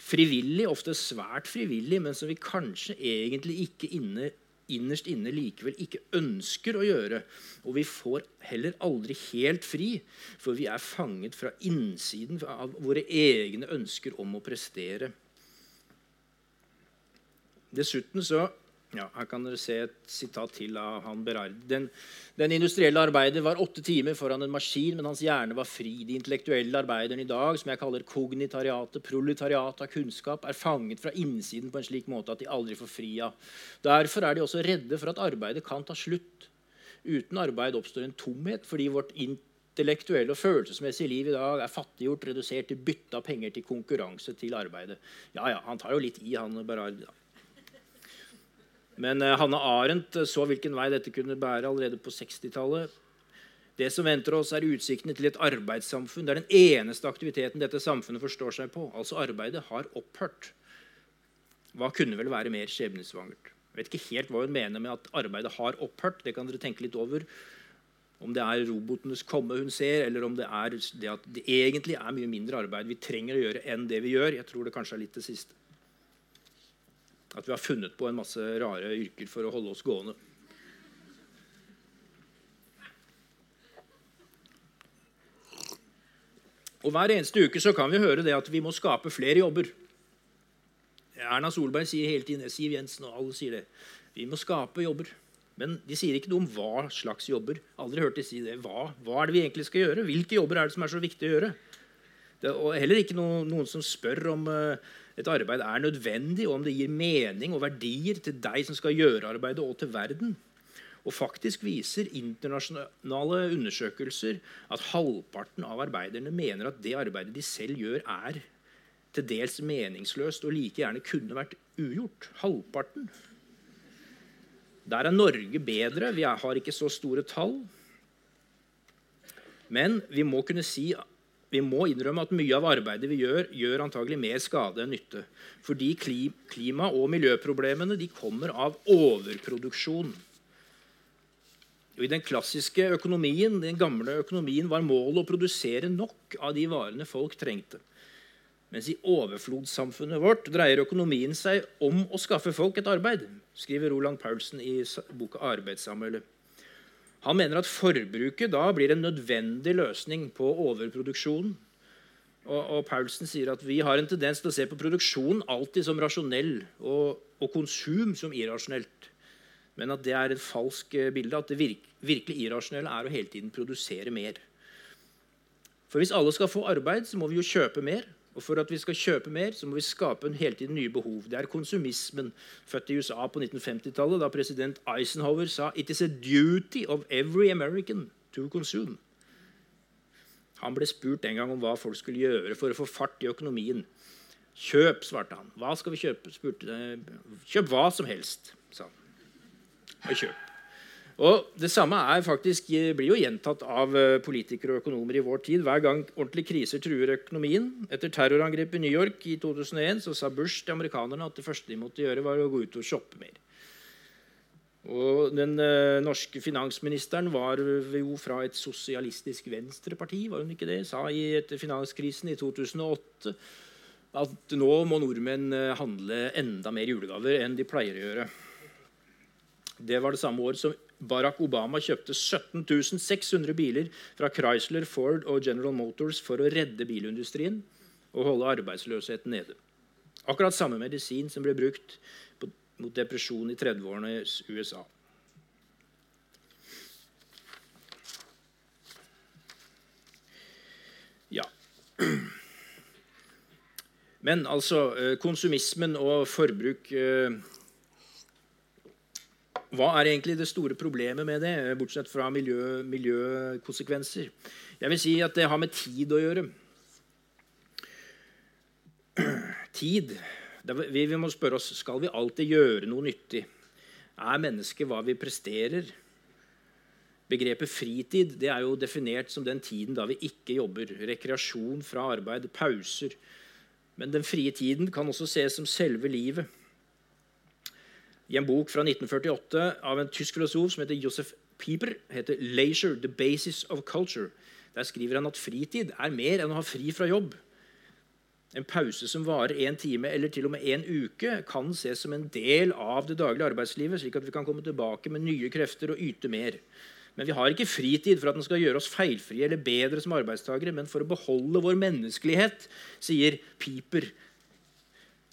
frivillig, ofte svært frivillig, men som vi kanskje egentlig ikke inne, innerst inne likevel ikke ønsker å gjøre. Og vi får heller aldri helt fri, for vi er fanget fra innsiden av våre egne ønsker om å prestere. Dessuten så ja, Her kan dere se et sitat til av han Berard. Den, den, industrielle arbeider var åtte timer foran en maskin, men hans hjerne var fri. De intellektuelle arbeiderne i dag, som jeg kaller kognitariatet, proletariatet av kunnskap, er fanget fra innsiden på en slik måte at de aldri får fri av. Derfor er de også redde for at arbeidet kan ta slutt. Uten arbeid oppstår en tomhet, fordi vårt intellektuelle og følelsesmessige liv i dag er fattiggjort, redusert til bytte av penger til konkurranse til arbeidet. Ja, ja, Han tar jo litt i, han Berard. da. Men uh, Hanne Arendt eh, så hvilken vei dette kunne bære allerede på 60-tallet. Det som venter oss, er utsiktene til et arbeidssamfunn. Det er den eneste aktiviteten dette samfunnet forstår seg på. Altså arbeidet har opphørt. Hva kunne vel være mer skjebnesvangert? Jeg vet ikke helt hva hun mener med at arbeidet har opphørt. Det kan dere tenke litt over. om det er robotenes komme hun ser, eller om det er det at det egentlig er mye mindre arbeid vi trenger å gjøre enn det vi gjør. Jeg tror det kanskje er litt det siste. At vi har funnet på en masse rare yrker for å holde oss gående. Og Hver eneste uke så kan vi høre det at vi må skape flere jobber. Erna Solberg sier hele tiden Siv Jensen og alle sier det. Vi må skape jobber. Men de sier ikke noe om hva slags jobber. Aldri hørt de si det. Hva, hva er det vi egentlig skal gjøre? Hvilke jobber er det som er så viktig å gjøre? Det, og heller ikke noen, noen som spør om uh, et arbeid er nødvendig, og om det gir mening og verdier til deg som skal gjøre arbeidet, og til verden. Og faktisk viser internasjonale undersøkelser at halvparten av arbeiderne mener at det arbeidet de selv gjør, er til dels meningsløst og like gjerne kunne vært ugjort. Halvparten. Der er Norge bedre. Vi har ikke så store tall. Men vi må kunne si vi må innrømme at mye av arbeidet vi gjør, gjør antagelig mer skade enn nytte. Fordi klima- og miljøproblemene kommer av overproduksjon. Og I den klassiske økonomien den gamle økonomien var målet å produsere nok av de varene folk trengte. Mens i overflodssamfunnet vårt dreier økonomien seg om å skaffe folk et arbeid, skriver Roland Paulsen i boka 'Arbeidssamholdet'. Han mener at forbruket da blir en nødvendig løsning på overproduksjonen. Og, og Paulsen sier at vi har en tendens til å se på produksjon alltid som rasjonell og, og konsum som irrasjonelt. Men at det er et falsk eh, bilde. At det virk, virkelig irrasjonelle er å hele tiden produsere mer. For hvis alle skal få arbeid, så må vi jo kjøpe mer. Og for at vi skal kjøpe mer, så må vi skape en hele tiden nye behov. Det er konsumismen, født i USA på 1950-tallet, da president Eisenhower sa «It is a duty of every American to consume». Han ble spurt en gang om hva folk skulle gjøre for å få fart i økonomien. Kjøp, svarte han. Hva skal vi kjøpe? Spurte, kjøp hva som helst, sa han og kjøp. Og Det samme faktisk, blir jo gjentatt av eh, politikere og økonomer i vår tid. Hver gang ordentlige kriser truer økonomien. Etter terrorangrepet i New York i 2001 så sa Bush til amerikanerne at det første de måtte gjøre, var å gå ut og shoppe mer. Og Den uh, norske finansministeren var jo fra et sosialistisk venstreparti, var hun ikke det? Sa i etter finanskrisen i 2008 at nå må nordmenn eh, handle enda mer julegaver enn de pleier å gjøre. Det var det samme år som Barack Obama kjøpte 17 600 biler fra Chrysler, Ford og General Motors for å redde bilindustrien og holde arbeidsløsheten nede. Akkurat samme medisin som ble brukt mot depresjon i 30-årenes USA. Ja. Men altså, eh, konsumismen og forbruk eh, hva er egentlig det store problemet med det, bortsett fra miljø, miljøkonsekvenser? Jeg vil si at det har med tid å gjøre. Tid. Vi, må spørre oss skal vi alltid gjøre noe nyttig. Er mennesket hva vi presterer? Begrepet fritid det er jo definert som den tiden da vi ikke jobber. Rekreasjon fra arbeid, pauser. Men den frie tiden kan også ses som selve livet. I en bok fra 1948 av en tysk filosof som heter Josef Pieper, heter 'Leisure the Basis of Culture'. Der skriver han at fritid er mer enn å ha fri fra jobb. En pause som varer én time eller til og med én uke, kan ses som en del av det daglige arbeidslivet, slik at vi kan komme tilbake med nye krefter og yte mer. Men vi har ikke fritid for at den skal gjøre oss feilfrie eller bedre som arbeidstakere, men for å beholde vår menneskelighet, sier Piper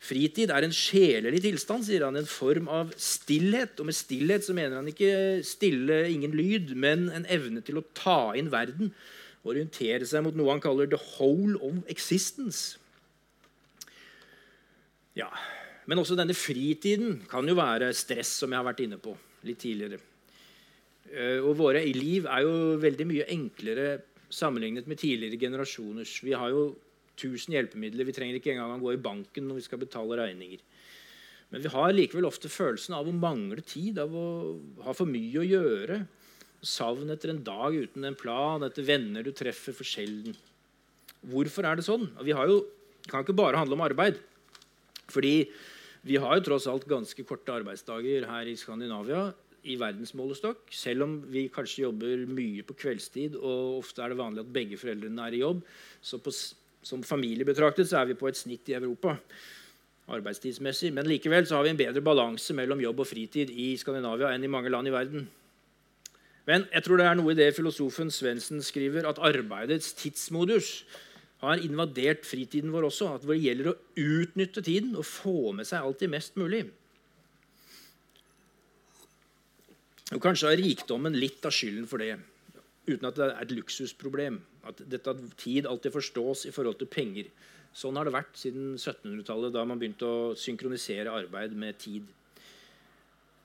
Fritid er en sjelelig tilstand, sier han, en form av stillhet. Og med stillhet så mener han ikke stille, ingen lyd, men en evne til å ta inn verden. Orientere seg mot noe han kaller 'the whole of existence'. Ja, Men også denne fritiden kan jo være stress, som jeg har vært inne på litt tidligere. Eh, og våre liv er jo veldig mye enklere sammenlignet med tidligere generasjoners. Vi har jo 1000 hjelpemidler. Vi trenger ikke engang å gå i banken når vi skal betale regninger. Men vi har likevel ofte følelsen av å mangle tid, av å ha for mye å gjøre. Savn etter en dag uten en plan, etter venner du treffer for sjelden. Hvorfor er det sånn? Vi jo, det kan ikke bare handle om arbeid. Fordi vi har jo tross alt ganske korte arbeidsdager her i Skandinavia. i verdensmålestokk. Selv om vi kanskje jobber mye på kveldstid, og ofte er det vanlig at begge foreldrene er i jobb, så på, som familie betraktet så er vi på et snitt i Europa arbeidstidsmessig. Men likevel så har vi en bedre balanse mellom jobb og fritid i Skandinavia enn i mange land i verden. Men jeg tror det er noe i det filosofen Svendsen skriver, at arbeidets tidsmodus har invadert fritiden vår også. At det gjelder å utnytte tiden og få med seg alltid mest mulig. Og Kanskje har rikdommen litt av skylden for det, uten at det er et luksusproblem. At dette tid alltid forstås i forhold til penger. Sånn har det vært siden 1700-tallet, da man begynte å synkronisere arbeid med tid.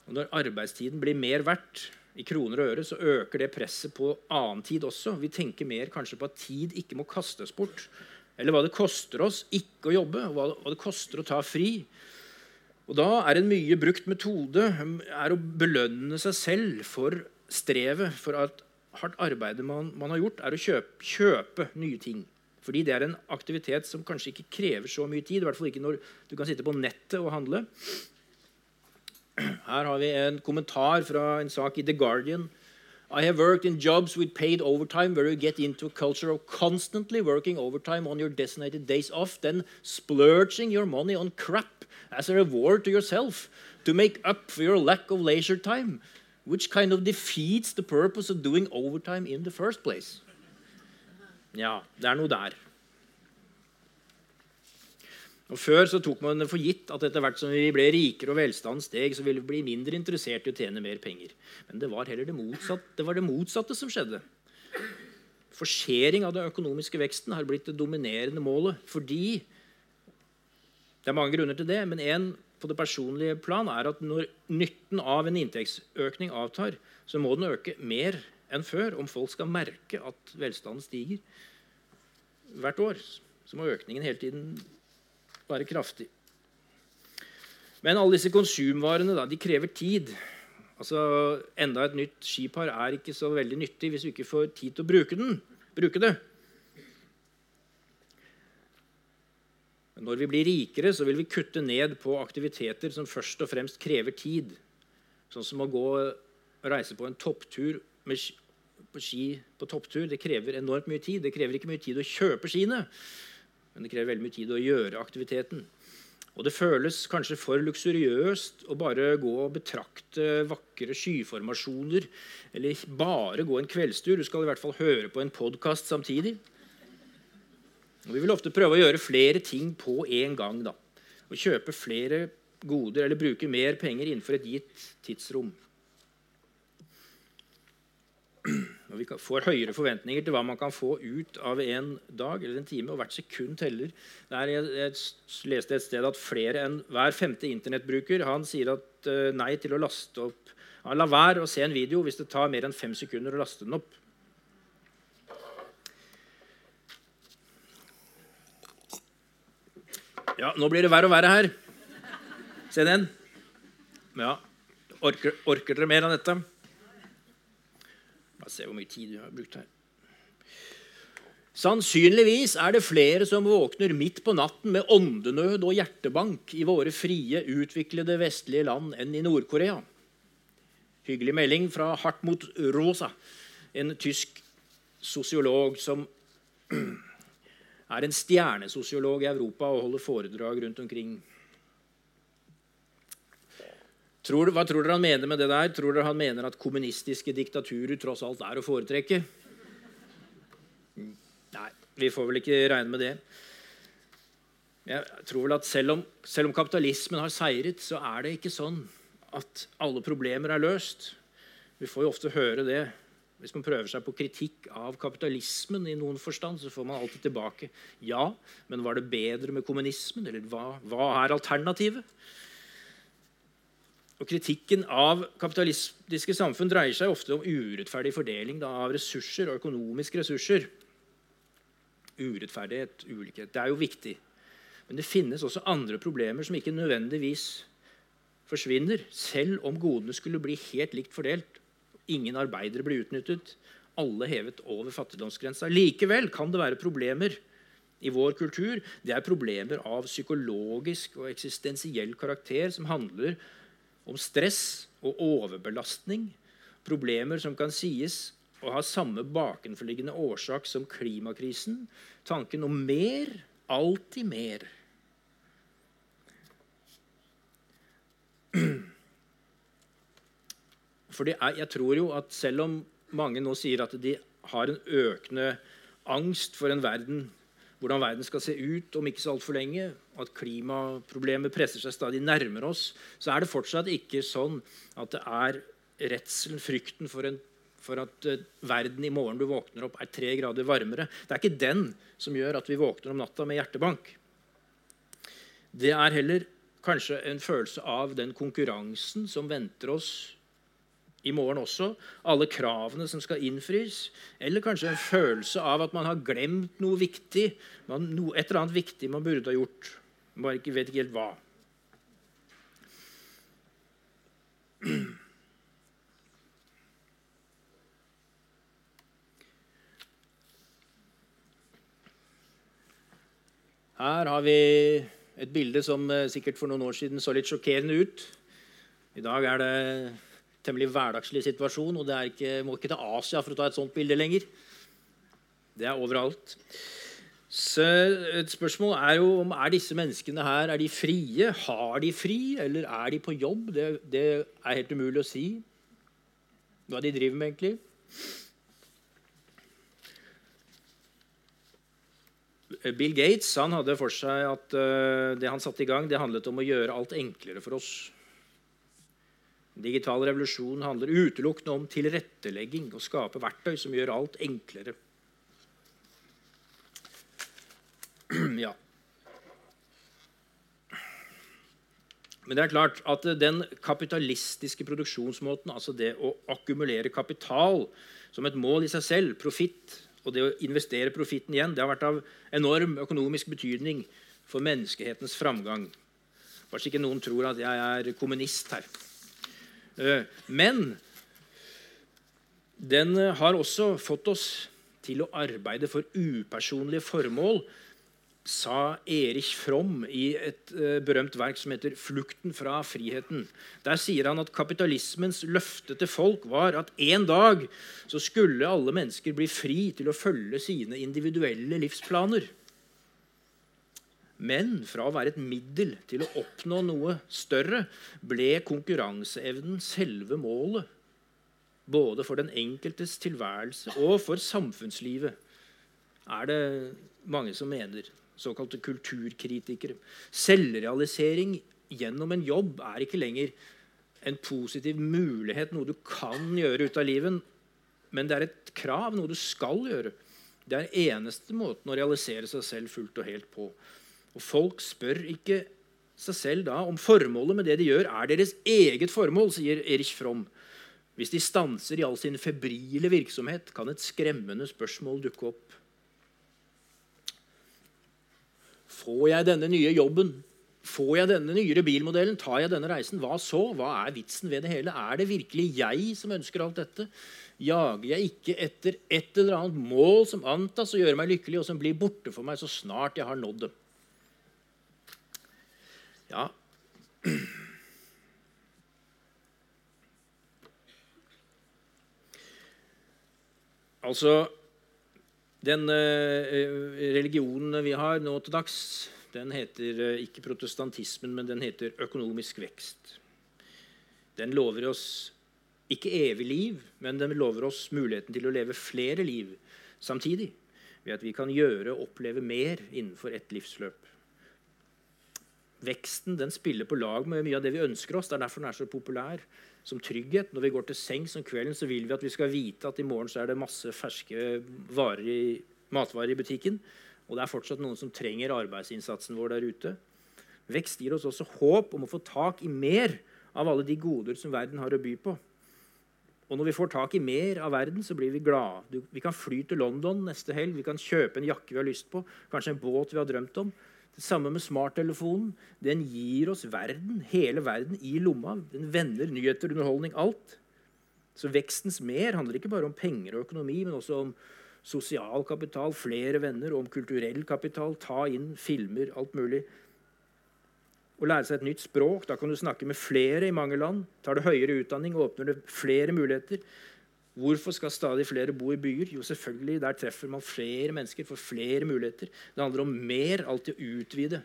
Og når arbeidstiden blir mer verdt i kroner og øre, så øker det presset på annen tid også. Vi tenker mer kanskje på at tid ikke må kastes bort. Eller hva det koster oss ikke å jobbe, og hva det koster å ta fri. Og Da er en mye brukt metode er å belønne seg selv for strevet, for at hardt arbeid man, man har gjort, er å kjøpe, kjøpe nye ting. Fordi det er en aktivitet som kanskje ikke krever så mye tid. I hvert fall ikke når du kan sitte på nettet og handle. Her har vi en kommentar fra en sak i The Guardian. I have worked in jobs with paid overtime where you get into a culture of constantly working overtime on your designated days off, then splurging your money on crap as a reward to yourself to make up for your lack of leisure time, which kind of defeats the purpose of doing overtime in the first place. Ja, det er noe der. Og Før så tok man det for gitt at etter hvert som vi ble rikere og velstanden steg, så ville vi bli mindre interessert i å tjene mer penger. Men det var heller det motsatte, det var det motsatte som skjedde. Forsering av den økonomiske veksten har blitt det dominerende målet fordi Det er mange grunner til det, men en på det personlige plan er at når nytten av en inntektsøkning avtar, så må den øke mer enn før om folk skal merke at velstanden stiger hvert år. Så må økningen hele tiden være kraftig. Men alle disse konsumvarene da, de krever tid. Altså, Enda et nytt skipar er ikke så veldig nyttig hvis vi ikke får tid til å bruke, den, bruke det. Når vi blir rikere, så vil vi kutte ned på aktiviteter som først og fremst krever tid. Sånn som å gå og reise på en topptur med på ski på topptur. Det krever enormt mye tid. Det krever ikke mye tid å kjøpe skiene, men det krever veldig mye tid å gjøre aktiviteten. Og det føles kanskje for luksuriøst å bare gå og betrakte vakre skyformasjoner, eller bare gå en kveldstur. Du skal i hvert fall høre på en podkast samtidig. Og vi vil ofte prøve å gjøre flere ting på en gang. da. Og kjøpe flere goder eller bruke mer penger innenfor et gitt tidsrom. Og vi får høyere forventninger til hva man kan få ut av en dag eller en time. Og hvert sekund teller. Der jeg, jeg leste et sted at flere enn hver femte internettbruker han sier at uh, nei til å laste opp Han lar være å se en video hvis det tar mer enn fem sekunder å laste den opp. Ja, nå blir det verre og verre her. Se den. Ja. Orker, orker dere mer av dette? Bare se hvor mye tid vi har brukt her. Sannsynligvis er det flere som våkner midt på natten med åndenød og hjertebank i våre frie, utviklede vestlige land enn i Nord-Korea. Hyggelig melding fra Hartmut Rosa, en tysk sosiolog som er en stjernesosiolog i Europa og holder foredrag rundt omkring Tror, hva tror dere han mener med det der? Tror dere han mener at kommunistiske diktaturer tross alt er å foretrekke? Nei, vi får vel ikke regne med det. Jeg tror vel at selv om, selv om kapitalismen har seiret, så er det ikke sånn at alle problemer er løst. Vi får jo ofte høre det. Hvis man prøver seg på kritikk av kapitalismen, i noen forstand, så får man alltid tilbake ja, men var det bedre med kommunismen? Eller hva, hva er alternativet? Og Kritikken av kapitalistiske samfunn dreier seg ofte om urettferdig fordeling da, av ressurser og økonomiske ressurser. Urettferdighet, ulikhet. Det er jo viktig. Men det finnes også andre problemer som ikke nødvendigvis forsvinner, selv om godene skulle bli helt likt fordelt. Ingen arbeidere blir utnyttet. Alle hevet over fattigdomsgrensa. Likevel kan det være problemer i vår kultur. Det er problemer av psykologisk og eksistensiell karakter som handler om stress og overbelastning, problemer som kan sies å ha samme bakenforliggende årsak som klimakrisen. Tanken om mer, alltid mer. For jeg tror jo at selv om mange nå sier at de har en økende angst for en verden, hvordan verden skal se ut om ikke så altfor lenge, at klimaproblemet presser seg stadig nærmere oss, så er det fortsatt ikke sånn at det er redselen, frykten for, en, for at uh, verden i morgen du våkner opp, er tre grader varmere. Det er ikke den som gjør at vi våkner om natta med hjertebank. Det er heller kanskje en følelse av den konkurransen som venter oss i morgen også. Alle kravene som skal innfris. Eller kanskje en følelse av at man har glemt noe viktig. Man, no, et eller annet viktig man burde ha gjort. Man ikke vet ikke helt hva. Her har vi et bilde som eh, sikkert for noen år siden så litt sjokkerende ut. I dag er det temmelig hverdagslig situasjon, og det ikke, må ikke til Asia for å ta et sånt bilde lenger. Det er overalt. Så et spørsmål er jo om er disse menneskene her er de frie. Har de fri, eller er de på jobb? Det, det er helt umulig å si hva de driver med, egentlig. Bill Gates han hadde for seg at uh, det han satte i gang, det handlet om å gjøre alt enklere for oss. Digital revolusjon handler utelukkende om tilrettelegging, og skape verktøy som gjør alt enklere. <clears throat> ja. Men det er klart at den kapitalistiske produksjonsmåten, altså det å akkumulere kapital som et mål i seg selv, profitt, og det å investere profitten igjen det har vært av enorm økonomisk betydning for menneskehetens framgang. Kanskje ikke noen tror at jeg er kommunist her. Eh, men den har også fått oss til å arbeide for upersonlige formål sa Erich Fromm i et uh, berømt verk som heter 'Flukten fra friheten'. Der sier han at kapitalismens løfte til folk var at en dag så skulle alle mennesker bli fri til å følge sine individuelle livsplaner. Men fra å være et middel til å oppnå noe større ble konkurranseevnen selve målet. Både for den enkeltes tilværelse og for samfunnslivet, er det mange som mener såkalte kulturkritikere. Selvrealisering gjennom en jobb er ikke lenger en positiv mulighet, noe du kan gjøre ut av livet, men det er et krav, noe du skal gjøre. Det er eneste måten å realisere seg selv fullt og helt på. Og Folk spør ikke seg selv da om formålet med det de gjør, er deres eget formål, sier Erich Fromm. Hvis de stanser i all sin febrile virksomhet, kan et skremmende spørsmål dukke opp. Får jeg denne nye jobben? Får jeg denne nyere bilmodellen? Tar jeg denne reisen? Hva så? Hva er vitsen ved det hele? Er det virkelig jeg som ønsker alt dette? Jager jeg ikke etter et eller annet mål som antas å gjøre meg lykkelig, og som blir borte for meg så snart jeg har nådd det? Ja Altså den eh, religionen vi har nå til dags, den heter eh, ikke protestantismen, men den heter økonomisk vekst. Den lover oss ikke evig liv, men den lover oss muligheten til å leve flere liv samtidig. Ved at vi kan gjøre og oppleve mer innenfor ett livsløp. Veksten den spiller på lag med mye av det vi ønsker oss. Det er derfor den er så populær som trygghet. Når vi går til sengs om kvelden, så vil vi at vi skal vite at i morgen så er det masse ferske i, matvarer i butikken. Og det er fortsatt noen som trenger arbeidsinnsatsen vår der ute. Vekst gir oss også håp om å få tak i mer av alle de goder som verden har å by på. Og når vi får tak i mer av verden, så blir vi glade. Vi kan fly til London neste helg, vi kan kjøpe en jakke vi har lyst på, kanskje en båt vi har drømt om. Det samme med smarttelefonen. Den gir oss verden, hele verden i lomma. Den vender nyheter, underholdning, alt. Så vekstens mer handler ikke bare om penger og økonomi, men også om sosial kapital, flere venner, om kulturell kapital, ta inn filmer, alt mulig. å lære seg et nytt språk. Da kan du snakke med flere i mange land. Tar du høyere utdanning, åpner det flere muligheter. Hvorfor skal stadig flere bo i byer? Jo, selvfølgelig, Der treffer man flere mennesker, får flere muligheter. Det handler om mer, alltid å utvide.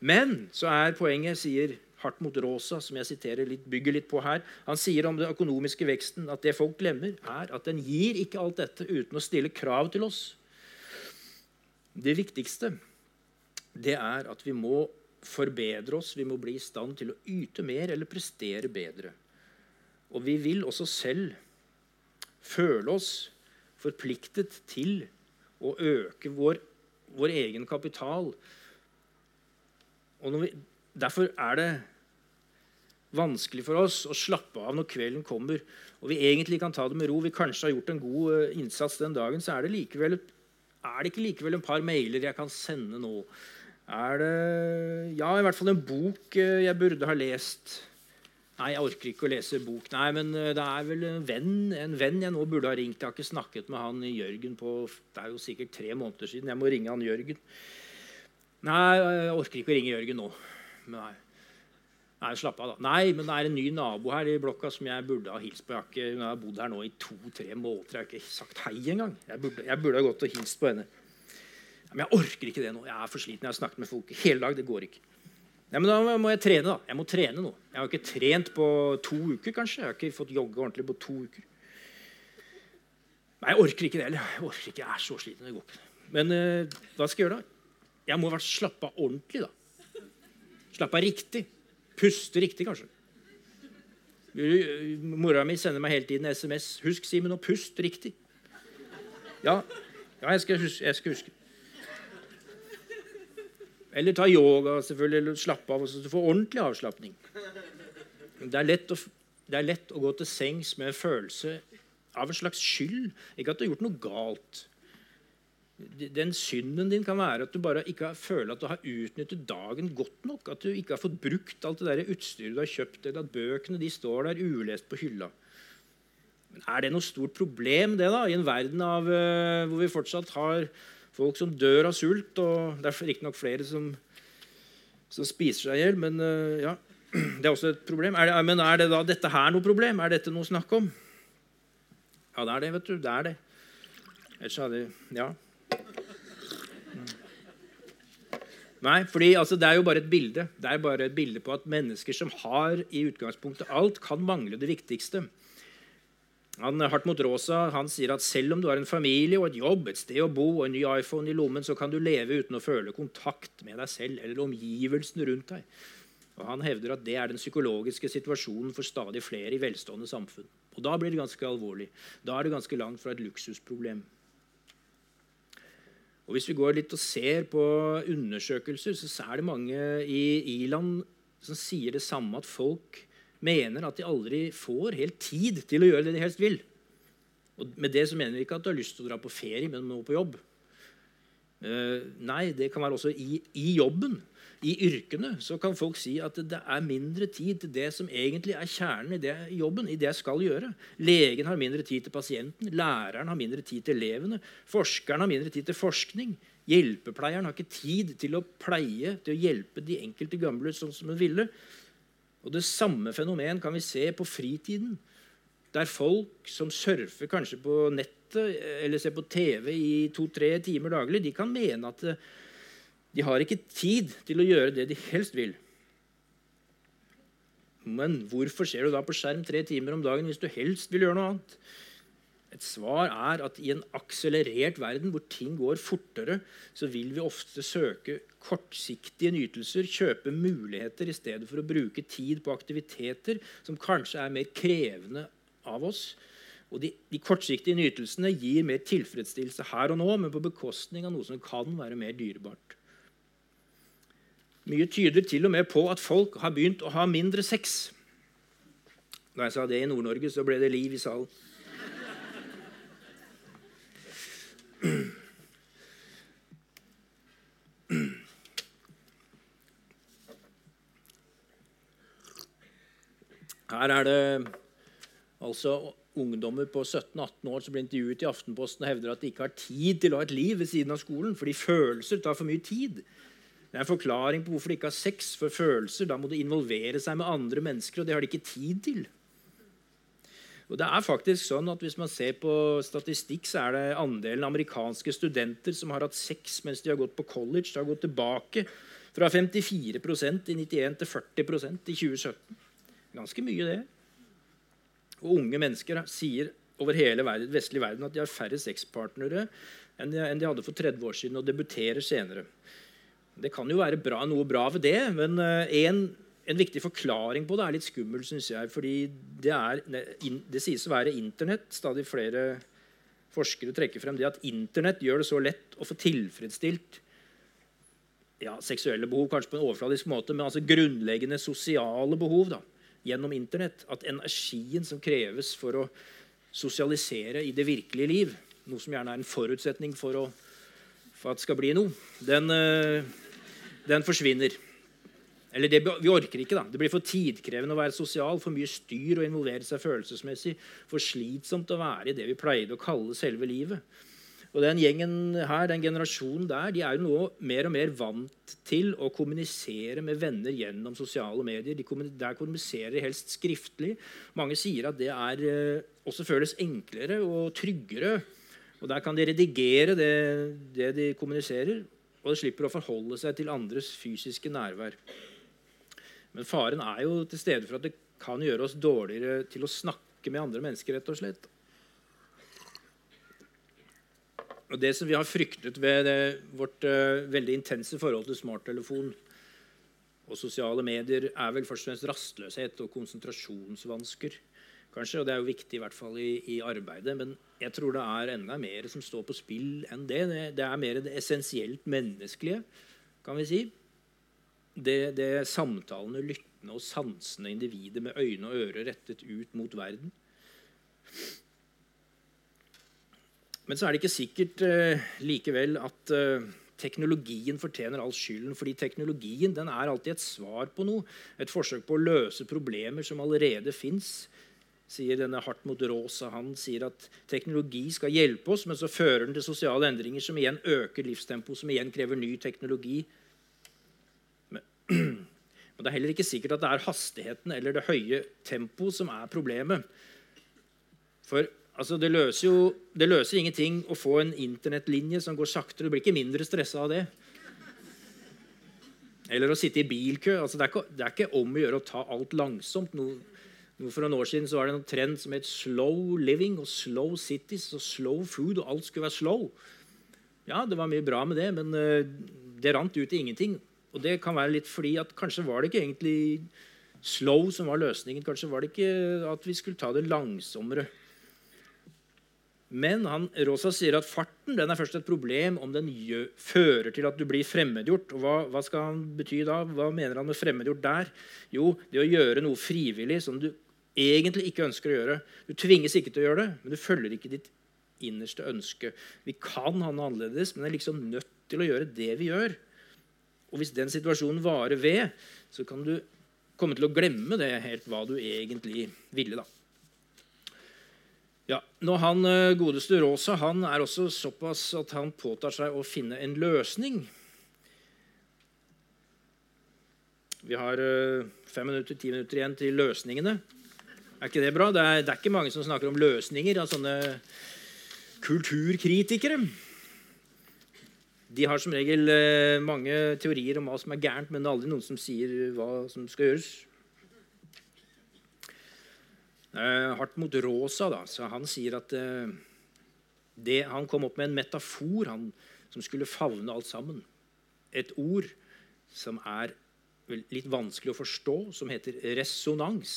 Men så er poenget, sier Hartmut Rosa, som jeg siterer litt, bygger litt på her, han sier om den økonomiske veksten at det folk glemmer, er at den gir ikke alt dette uten å stille krav til oss. Det viktigste det er at vi må forbedre oss, vi må bli i stand til å yte mer eller prestere bedre. Og vi vil også selv føle oss forpliktet til å øke vår, vår egen kapital. Vi, derfor er det vanskelig for oss å slappe av når kvelden kommer og vi egentlig kan ta det med ro. Vi kanskje har gjort en god eh, innsats den dagen, så er det, likevel, er det ikke likevel en par mailer jeg kan sende nå. Er det Ja, i hvert fall en bok eh, jeg burde ha lest. Nei, jeg orker ikke å lese bok. Nei, men eh, det er vel en venn, en venn jeg nå burde ha ringt. Jeg har ikke snakket med han Jørgen på Det er jo sikkert tre måneder siden. Jeg må ringe han Jørgen. Nei, jeg orker ikke å ringe Jørgen nå. Nei. Nei, slapp av da. Nei, men det er en ny nabo her i blokka som jeg burde ha hilst på. Jeg har, ikke, jeg har bodd her nå i to-tre måneder. Jeg har ikke sagt hei engang. Jeg burde, jeg burde ha gått og hilst på henne. Men jeg orker ikke det nå. Jeg er for sliten. Jeg har snakket med folk hele dag. Det går ikke. Nei, men Da må jeg trene. da. Jeg må trene nå. Jeg har ikke trent på to uker, kanskje. Jeg har ikke fått jogge ordentlig på to uker. Nei, jeg orker ikke det heller. Jeg orker ikke. Jeg er så sliten. Det går. Men uh, hva skal jeg gjøre da? Jeg må være slappe av ordentlig. da. Slappe riktig. Puste riktig, kanskje. Mora mi sender meg hele tiden SMS. 'Husk, Simen, å puste riktig'. Ja, ja jeg, skal huske, jeg, skal huske, Eller ta yoga, selvfølgelig, eller slappe av. Så du får ordentlig avslapning. Det er, lett å, det er lett å gå til sengs med en følelse av en slags skyld. Ikke at du har gjort noe galt, den synden din kan være at du bare ikke føler at du har utnyttet dagen godt nok. At du ikke har fått brukt alt det der utstyret du har kjøpt, eller at bøkene de står der ulest på hylla. Men Er det noe stort problem det da, i en verden av, uh, hvor vi fortsatt har folk som dør av sult? og Det er riktignok flere som, som, spiser seg i hjel, men uh, ja, <clears throat> det er også et problem. Er det, men er det da dette her noe problem? Er dette noe å snakke om? Ja, det er det, vet du. Det er det. Ellers hadde Ja. Nei, fordi altså, Det er jo bare et bilde Det er bare et bilde på at mennesker som har i utgangspunktet alt, kan mangle det viktigste. Han, Hartmut Rosa han sier at selv om du har en familie og et jobb, et sted å bo og en ny iPhone i lommen, så kan du leve uten å føle kontakt med deg selv eller omgivelsene rundt deg. Og Han hevder at det er den psykologiske situasjonen for stadig flere i velstående samfunn. Og Da blir det ganske alvorlig. Da er det ganske langt fra et luksusproblem. Og Hvis vi går litt og ser på undersøkelser, så er det mange i i-land som sier det samme, at folk mener at de aldri får helt tid til å gjøre det de helst vil. Og Med det så mener vi ikke at du har lyst til å dra på ferie, men må på jobb. Uh, nei, det kan være også i, i jobben i yrkene så kan folk si at det er mindre tid til det som egentlig er kjernen i det jobben. i det jeg skal gjøre. Legen har mindre tid til pasienten, læreren har mindre tid til elevene, forskeren har mindre tid til forskning. Hjelpepleieren har ikke tid til å pleie, til å hjelpe de enkelte gamle sånn som hun ville. Og Det samme fenomen kan vi se på fritiden, der folk som surfer kanskje på nettet eller ser på TV i to-tre timer daglig, de kan mene at de har ikke tid til å gjøre det de helst vil. Men hvorfor ser du da på skjerm tre timer om dagen hvis du helst vil gjøre noe annet? Et svar er at i en akselerert verden hvor ting går fortere, så vil vi ofte søke kortsiktige nytelser, kjøpe muligheter i stedet for å bruke tid på aktiviteter som kanskje er mer krevende av oss. Og de, de kortsiktige nytelsene gir mer tilfredsstillelse her og nå, men på bekostning av noe som kan være mer dyrebart. Mye tyder til og med på at folk har begynt å ha mindre sex. Da jeg sa det i Nord-Norge, så ble det liv i salen. Her er det altså ungdommer på 17-18 år som blir intervjuet i Aftenposten og hevder at de ikke har tid til å ha et liv ved siden av skolen fordi følelser tar for mye tid. Det er en forklaring på hvorfor de ikke har sex for følelser. Da må de involvere seg med andre mennesker, og det har de ikke tid til. Og det er faktisk sånn at Hvis man ser på statistikk, så er det andelen amerikanske studenter som har hatt sex mens de har gått på college, det har gått tilbake fra 54% i 91 til 40% i 2017. Ganske mye, det. Og unge mennesker sier over hele verden, vestlig verden at de har færre sexpartnere enn de, enn de hadde for 30 år siden, og debuterer senere. Det kan jo være bra, noe bra ved det, men uh, en, en, viktig forklaring på det er litt skummel, syns jeg. fordi det, er, det sies å være Internett. Stadig flere forskere trekker frem det at Internett gjør det så lett å få tilfredsstilt ja, seksuelle behov, kanskje på en overfladisk måte, men altså grunnleggende sosiale behov da, gjennom Internett. At energien som kreves for å sosialisere i det virkelige liv, noe som gjerne er en forutsetning for, å, for at det skal bli noe, den, eh, den forsvinner. Eller det, vi orker ikke. da. Det blir for tidkrevende å være sosial, for mye styr å involvere seg følelsesmessig, for slitsomt å være i det vi pleide å kalle selve livet. Og den gjengen her, den generasjonen der, de er jo nå mer og mer vant til å kommunisere med venner gjennom sosiale medier. De der kommuniserer de helst skriftlig. Mange sier at det er, eh, også føles enklere og tryggere. Og Der kan de redigere det, det de kommuniserer, og de slipper å forholde seg til andres fysiske nærvær. Men faren er jo til stede for at det kan gjøre oss dårligere til å snakke med andre mennesker. rett og slett. Og Det som vi har fryktet ved det, vårt uh, veldig intense forhold til smarttelefon og sosiale medier, er vel først og fremst rastløshet og konsentrasjonsvansker. kanskje, og Det er jo viktig i hvert fall i, i, arbeidet, men jeg tror det er enda mer som står på spill enn det. Det, det er mer det essensielt menneskelige, kan vi si. Det, det samtalene, lyttende og sansende individet med øyne og ører rettet ut mot verden. Men så er det ikke sikkert eh, likevel at eh, teknologien fortjener all skylden. fordi teknologien den er alltid et svar på noe. Et forsøk på å løse problemer som allerede fins. Sier denne Hartmut Rosa. Han sier at teknologi skal hjelpe oss, men så fører den til sosiale endringer som igjen øker livstempoet, som igjen krever ny teknologi. Men, det er heller ikke sikkert at det er hastigheten eller det høye tempoet som er problemet. For Altså, det, løser jo, det løser ingenting å få en internettlinje som går saktere. Du blir ikke mindre stressa av det. Eller å sitte i bilkø. Altså, det, er ikke, det, er ikke, om å gjøre å ta alt langsomt. Noe, noe for noen år siden var det en trend som het slow living og slow cities og slow food. og Alt skulle være slow. Ja, det var mye bra med det, men uh, det rant ut i ingenting. Og det kan være litt fordi at kanskje var det ikke egentlig slow som var løsningen. Kanskje var det ikke at vi skulle ta det langsommere. Men han, Rosa sier at farten den er først et problem om den gjør, fører til at du blir fremmedgjort. Og hva, hva, skal han bety da? Hva mener han med fremmedgjort der? Jo, det å gjøre noe frivillig som du egentlig ikke ønsker å gjøre. Du tvinges ikke til å gjøre det, men du følger ikke ditt innerste ønske. Vi kan ha noe annerledes, men er liksom nødt til å gjøre det vi gjør. Og hvis den situasjonen varer ved, så kan du komme til å glemme det helt hva du egentlig ville. da. Ja, når han eh, godeste Rosa han er også såpass at han påtar seg å finne en løsning. Vi har eh, fem minutter, ti minutter igjen til løsningene. Er ikke det bra? Det er, det er ikke mange som snakker om løsninger av sånne kulturkritikere. De har som regel eh, mange teorier om hva som er gærent, men det er aldri noen som sier hva som skal gjøres. Eh, hardt mot Rosa, da, så han sier at eh, det, han kom opp med en metafor han, som skulle favne alt sammen. Et ord som er litt vanskelig å forstå, som heter resonans.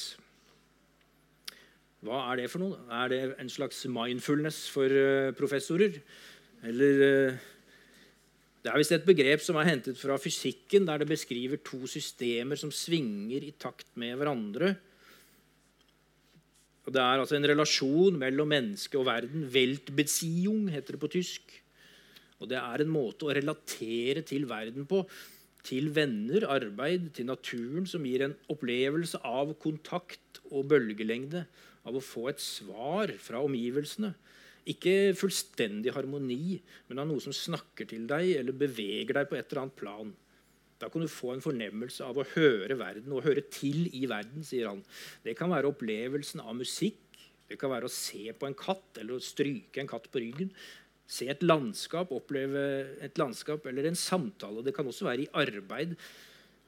Hva er det for noe? Er det en slags mindfulness for professorer? Eller Det er visst et begrep som er hentet fra fysikken, der det beskriver to systemer som svinger i takt med hverandre og Det er altså en relasjon mellom menneske og verden. Weltbeziehung heter det på tysk. Og Det er en måte å relatere til verden på. Til venner, arbeid, til naturen, som gir en opplevelse av kontakt og bølgelengde. Av å få et svar fra omgivelsene. Ikke fullstendig harmoni, men av noe som snakker til deg eller beveger deg på et eller annet plan. Da kan du få en fornemmelse av å høre verden og høre til i verden. sier han. Det kan være opplevelsen av musikk, det kan være å se på en katt eller å stryke en katt på ryggen. Se et landskap, oppleve et landskap eller en samtale. Det kan også være i arbeid,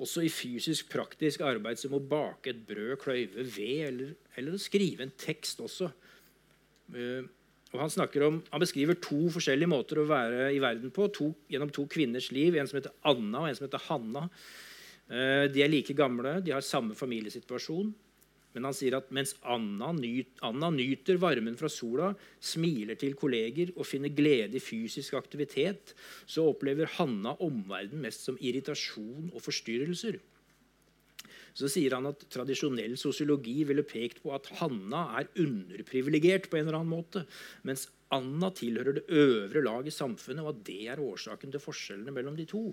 også i fysisk, praktisk arbeid som å bake et brød, kløyve ved eller, eller skrive en tekst også. Uh, og han, om, han, beskriver to forskjellige måter å være i verden på to, gjennom to kvinners liv. En som heter Anna, og en som heter Hanna. Eh, de er like gamle, de har samme familiesituasjon. Men han sier at mens Anna, nyt, Anna nyter varmen fra sola, smiler til kolleger og finner glede i fysisk aktivitet, så opplever Hanna omverdenen mest som irritasjon og forstyrrelser så sier han at tradisjonell sosiologi ville pekt på at Hanna er underprivilegert på en eller annen måte, mens Anna tilhører det øvre lag i samfunnet, og at det er årsaken til forskjellene mellom de to.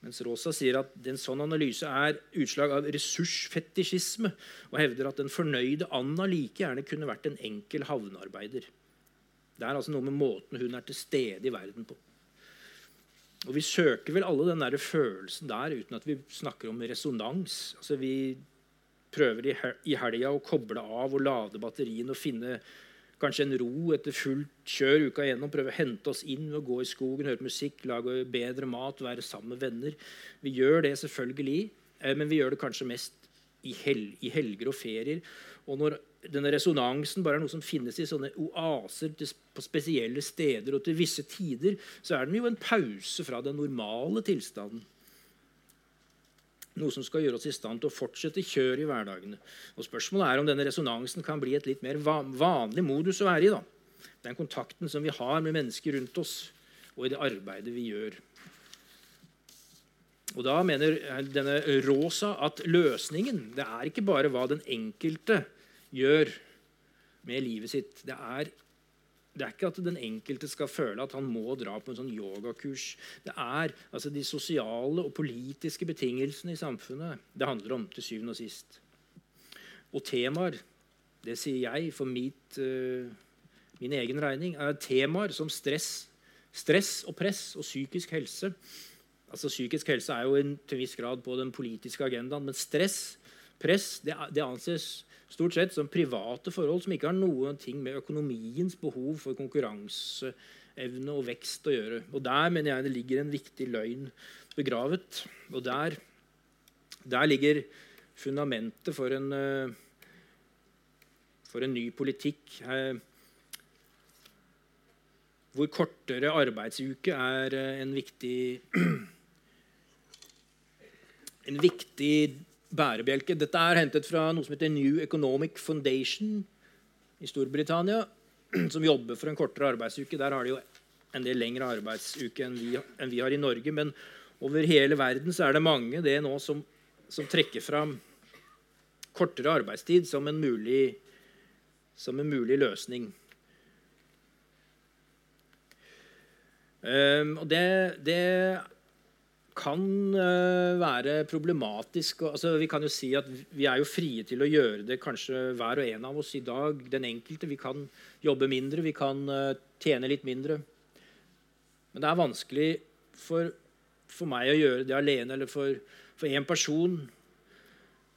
Mens Rosa sier at en sånn analyse er utslag av ressursfetisjisme, og hevder at den fornøyde Anna like gjerne kunne vært en enkel havnearbeider. Det er altså noe med måten hun er til stede i verden på. Og vi søker vel alle den der følelsen der uten at vi snakker om resonans. Altså Vi prøver i helga å koble av og lade batteriene og finne kanskje en ro etter fullt kjør uka igjennom. Prøve å hente oss inn ved å gå i skogen, høre musikk, lage bedre mat, være sammen med venner. Vi gjør det selvfølgelig, eh, men vi gjør det kanskje mest i helger og ferier. Og når denne resonansen bare er noe som finnes i sånne oaser på spesielle steder og til visse tider, så er den jo en pause fra den normale tilstanden. Noe som skal gjøre oss i stand til å fortsette kjøret i hverdagene. Og Spørsmålet er om denne resonansen kan bli et litt mer vanlig modus å være i. da. Den kontakten som vi har med mennesker rundt oss, og i det arbeidet vi gjør. Og Da mener denne Rosa at løsningen det er ikke bare hva den enkelte gjør med livet sitt. Det er, det er, ikke at den enkelte skal føle at han må dra på en sånn yogakurs. Det er altså de sosiale og politiske betingelsene i samfunnet det handler om til syvende og sist. Og temaer, det sier jeg for mitt, uh, min egen regning, er temaer som stress, stress og press og psykisk helse. Altså Psykisk helse er jo en, til en viss grad på den politiske agendaen, men stress, press, det, det anses stort sett som private forhold som ikke har noen ting med økonomiens behov for konkurranseevne og vekst å gjøre. Og Der mener jeg det ligger en viktig løgn begravet. Og der, der ligger fundamentet for en, eh, for en ny politikk. Eh, hvor kortere arbeidsuke er eh, en viktig <clears throat> en viktig bærebjelke. Dette er hentet fra noe som heter New Economic Foundation i Storbritannia, <clears throat> som jobber for en kortere arbeidsuke. Der har de jo en del lengre arbeidsuke enn vi, enn vi har i Norge. Men over hele verden så er det mange det nå som, som trekker fram kortere arbeidstid som en mulig, som en mulig løsning. Um, og det, det kan uh, være problematisk. Altså, vi kan jo si at vi er jo frie til å gjøre det, kanskje hver og en av oss i dag. Den enkelte. Vi kan jobbe mindre, vi kan uh, tjene litt mindre. Men det er vanskelig for, for meg å gjøre det alene, eller for én person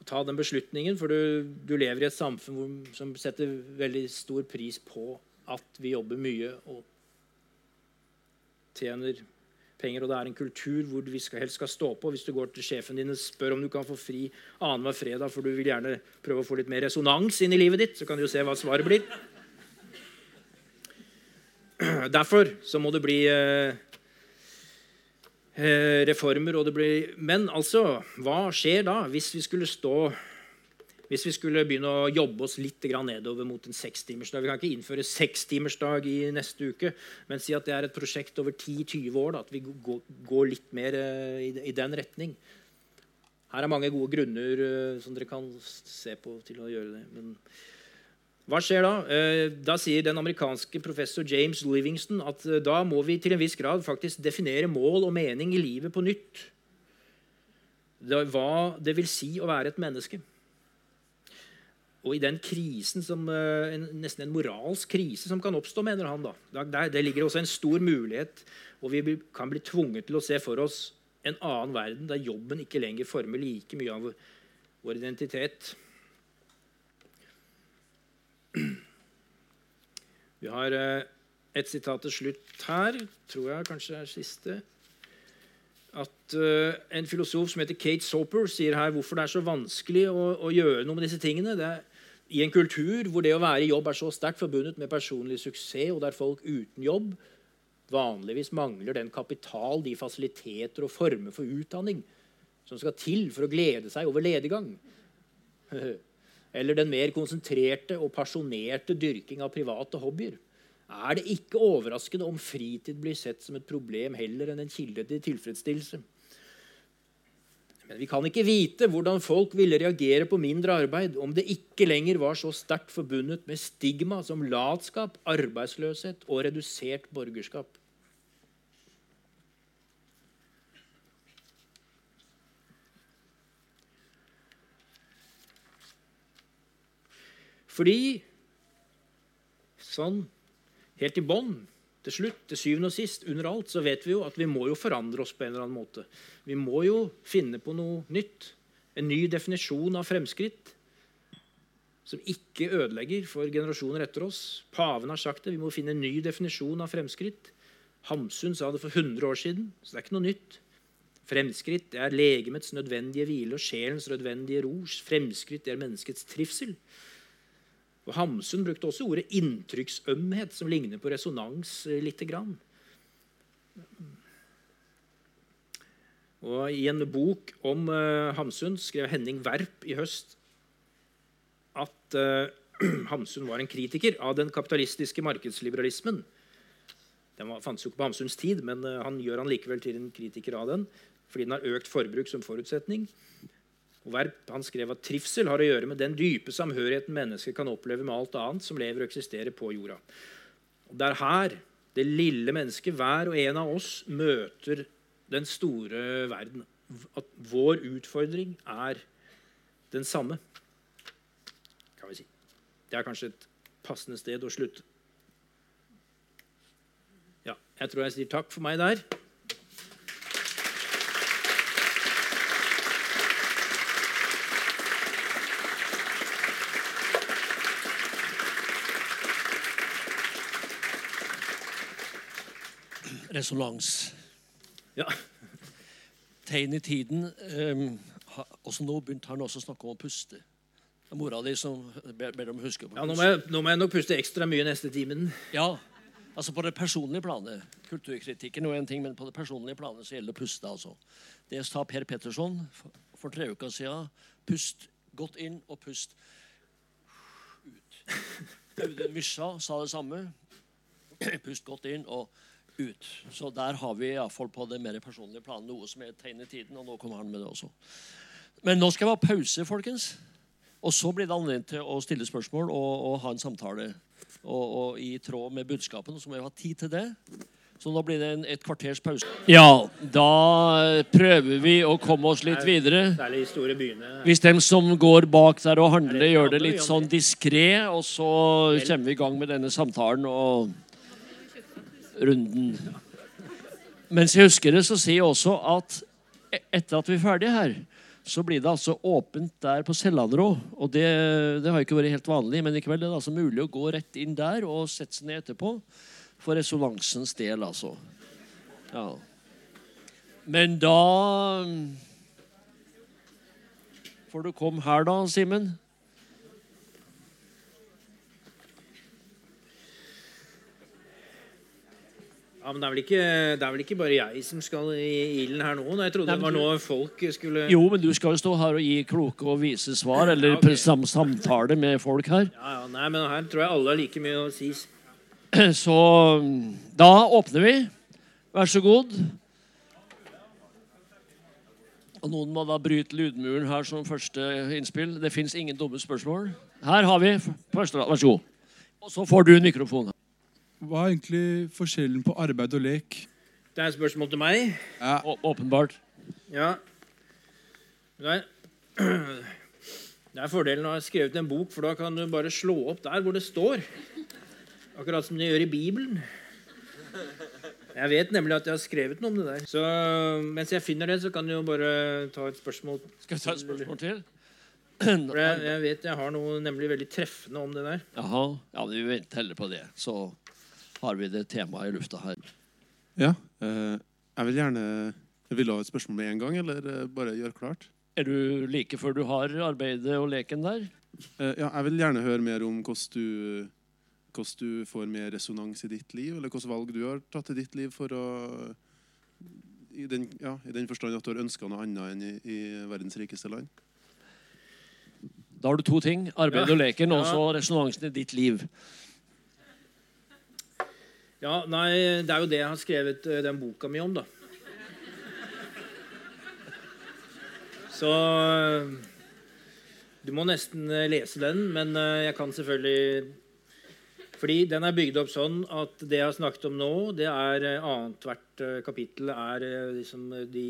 å ta den beslutningen. For du, du lever i et samfunn hvor, som setter veldig stor pris på at vi jobber mye og tjener penger, og det er en kultur hvor skal, helst skal stå på. Hvis du går til sjefen din og spør om du kan få fri annenhver fredag, for du vil gjerne prøve å få litt mer resonans inn i livet ditt, så kan du jo se hva svaret blir. Derfor så må det bli eh, eh, reformer. Og det blir, men altså, hva skjer da hvis vi skulle stå hvis vi skulle begynne å jobbe oss litt nedover mot en sekstimersdag Vi kan ikke innføre sekstimersdag i neste uke, men si at det er et prosjekt over 10-20 år. Da, at vi går litt mer eh, i den retning. Her er mange gode grunner eh, som dere kan se på til å gjøre det. Men hva skjer da? Eh, da sier den amerikanske professor James Livingston at da må vi til en viss grad faktisk definere mål og mening i livet på nytt. Hva det vil si å være et menneske. Og i den krisen som, eh, en, Nesten en moralsk krise som kan oppstå, mener han. da. Der, der ligger også en stor mulighet, og vi kan bli tvunget til å se for oss en annen verden der jobben ikke lenger former like mye av vår identitet. Vi har eh, et sitat til slutt her, tror jeg kanskje er siste. At uh, En filosof som heter Kate Soper, sier her hvorfor det er så vanskelig å, å gjøre noe med disse tingene. Det er, I en kultur hvor det å være i jobb er så sterkt forbundet med personlig suksess, og der folk uten jobb vanligvis mangler den kapital, de fasiliteter og former for utdanning som skal til for å glede seg over lediggang. <laughs> Eller den mer konsentrerte og pasjonerte dyrking av private hobbyer. Er det ikke overraskende om fritid blir sett som et problem heller enn en kilde til tilfredsstillelse? Men vi kan ikke vite hvordan folk ville reagere på mindre arbeid om det ikke lenger var så sterkt forbundet med stigma som latskap, arbeidsløshet og redusert borgerskap. Fordi sånn helt i bånn, til slutt, til syvende og sist, under alt, så vet vi jo at vi må jo forandre oss på en eller annen måte. Vi må jo finne på noe nytt. En ny definisjon av fremskritt som ikke ødelegger for generasjoner etter oss. Paven har sagt det. Vi må finne en ny definisjon av fremskritt. Hamsun sa det for 100 år siden, så det er ikke noe nytt. Fremskritt er legemets nødvendige hvile og sjelens nødvendige ros. Fremskritt er menneskets trivsel. Og Hamsun brukte også ordet inntrykksømhet, som ligner på resonans eh, lite grann. Og I en bok om uh, Hamsun skrev Henning Werp i høst at uh, <clears throat> Hamsun var en kritiker av den kapitalistiske markedsliberalismen. Den var, fantes jo ikke på Hamsuns tid, men uh, han gjør han likevel til en kritiker av den fordi den har økt forbruk som forutsetning. Og Verp han skrev at trivsel har å gjøre med den dype samhørigheten mennesker kan oppleve med alt annet som lever og eksisterer på jorda. Og Det er her det lille mennesket, hver og en av oss, møter den store verden. At vår utfordring er den samme, kan vi si. Det er kanskje et passende sted å slutte. Ja, jeg tror jeg sier takk for meg der. Resonans. Ja. Tegn i tiden. Um, også nå begynte han også å snakke om å puste. Det er mora di som ber, ber å huske på ja, nå må, jeg, nå må jeg nok puste ekstra mye neste timen. Ja, altså på det personlige planet. Kulturkritikken er en ting, men på det personlige planet så gjelder det å puste. altså. Det sa Per Petterson for, for tre uker siden. Pust godt inn og pust ut. Audun Mysja sa det samme. Pust godt inn og ut. Så der har vi iallfall på det mer personlige planet noe som er et tegn i tiden. Og nå kommer han med det også. Men nå skal vi ha pause, folkens. Og så blir det anledning til å stille spørsmål og, og ha en samtale. Og, og, i tråd med budskapen. Så må vi ha tid til det. Så nå blir det en, et kvarters pause. Ja, da prøver vi å komme oss litt videre. Hvis dem som går bak der og handler, gjør det litt sånn diskré, og så kommer vi i gang med denne samtalen. og runden. Mens jeg husker det, så sier jeg også at e- etter at vi er ferdige her, så blir det altså åpent der på Sellandrå. Og det, det, har ikke vært helt vanlig, men i kveld er det altså mulig å gå rett inn der og sette seg ned etterpå. For resonansens del, altså. Ja. Men da Får du komme her, da, Simen? Ja, men det er, ikke, det er, vel ikke, bare jeg som skal i ilden her nå? Jeg trodde Nei, det var nå folk skulle Jo, men du skal jo stå her og gi kloke og vise svar, eller ja, okay. samtale med folk her. Ja, ja, Nei, men her tror jeg alle har like mye å si. <clears throat> Så da åpner vi. Vær så god. Og noen må da bryte lydmuren her som første innspill. Det fins ingen dumme spørsmål. Her har vi første. Vær så god. Og så får du mikrofonen. Hva er egentlig forskjellen på arbeid og lek? Det er et spørsmål til meg. Ja. åpenbart. Ja. Det er, det er fordelen av å ha skrevet en bok, for da kan du bare slå opp der hvor det står. Akkurat som de gjør i Bibelen. Jeg vet nemlig at jeg har skrevet noe om det der. Så mens jeg finner det, så kan du jo bare ta et spørsmål. Skal jeg ta et spørsmål til? For jeg, jeg, vet jeg har noe nemlig veldig treffende om det der. Jaha. Ja, Vi venter heller på det. Så har vi det temaet i lufta her. Ja. Eh, jeg vil gjerne jeg vil ha et spørsmål med en gang, eller eh, bare gjøre klart? Er du like før du har arbeidet og leken der? Eh, ja, jeg vil gjerne høre mer om hvordan du hvordan du får mer resonans i ditt liv, eller hvilke valg du har tatt i ditt liv for å i den, ja, i den forstand at du har ønska noe annet enn i, i, verdens rikeste land? Da har du to ting. Arbeid og leken, og så resonansen i ditt liv. Ja, nei, Det er jo det jeg har skrevet eh, den boka mi om, da. Så eh, du må nesten eh, lese den, men jeg kan selvfølgelig fordi den er bygd opp sånn at det jeg har snakket om nå, det er annethvert kapittel er liksom de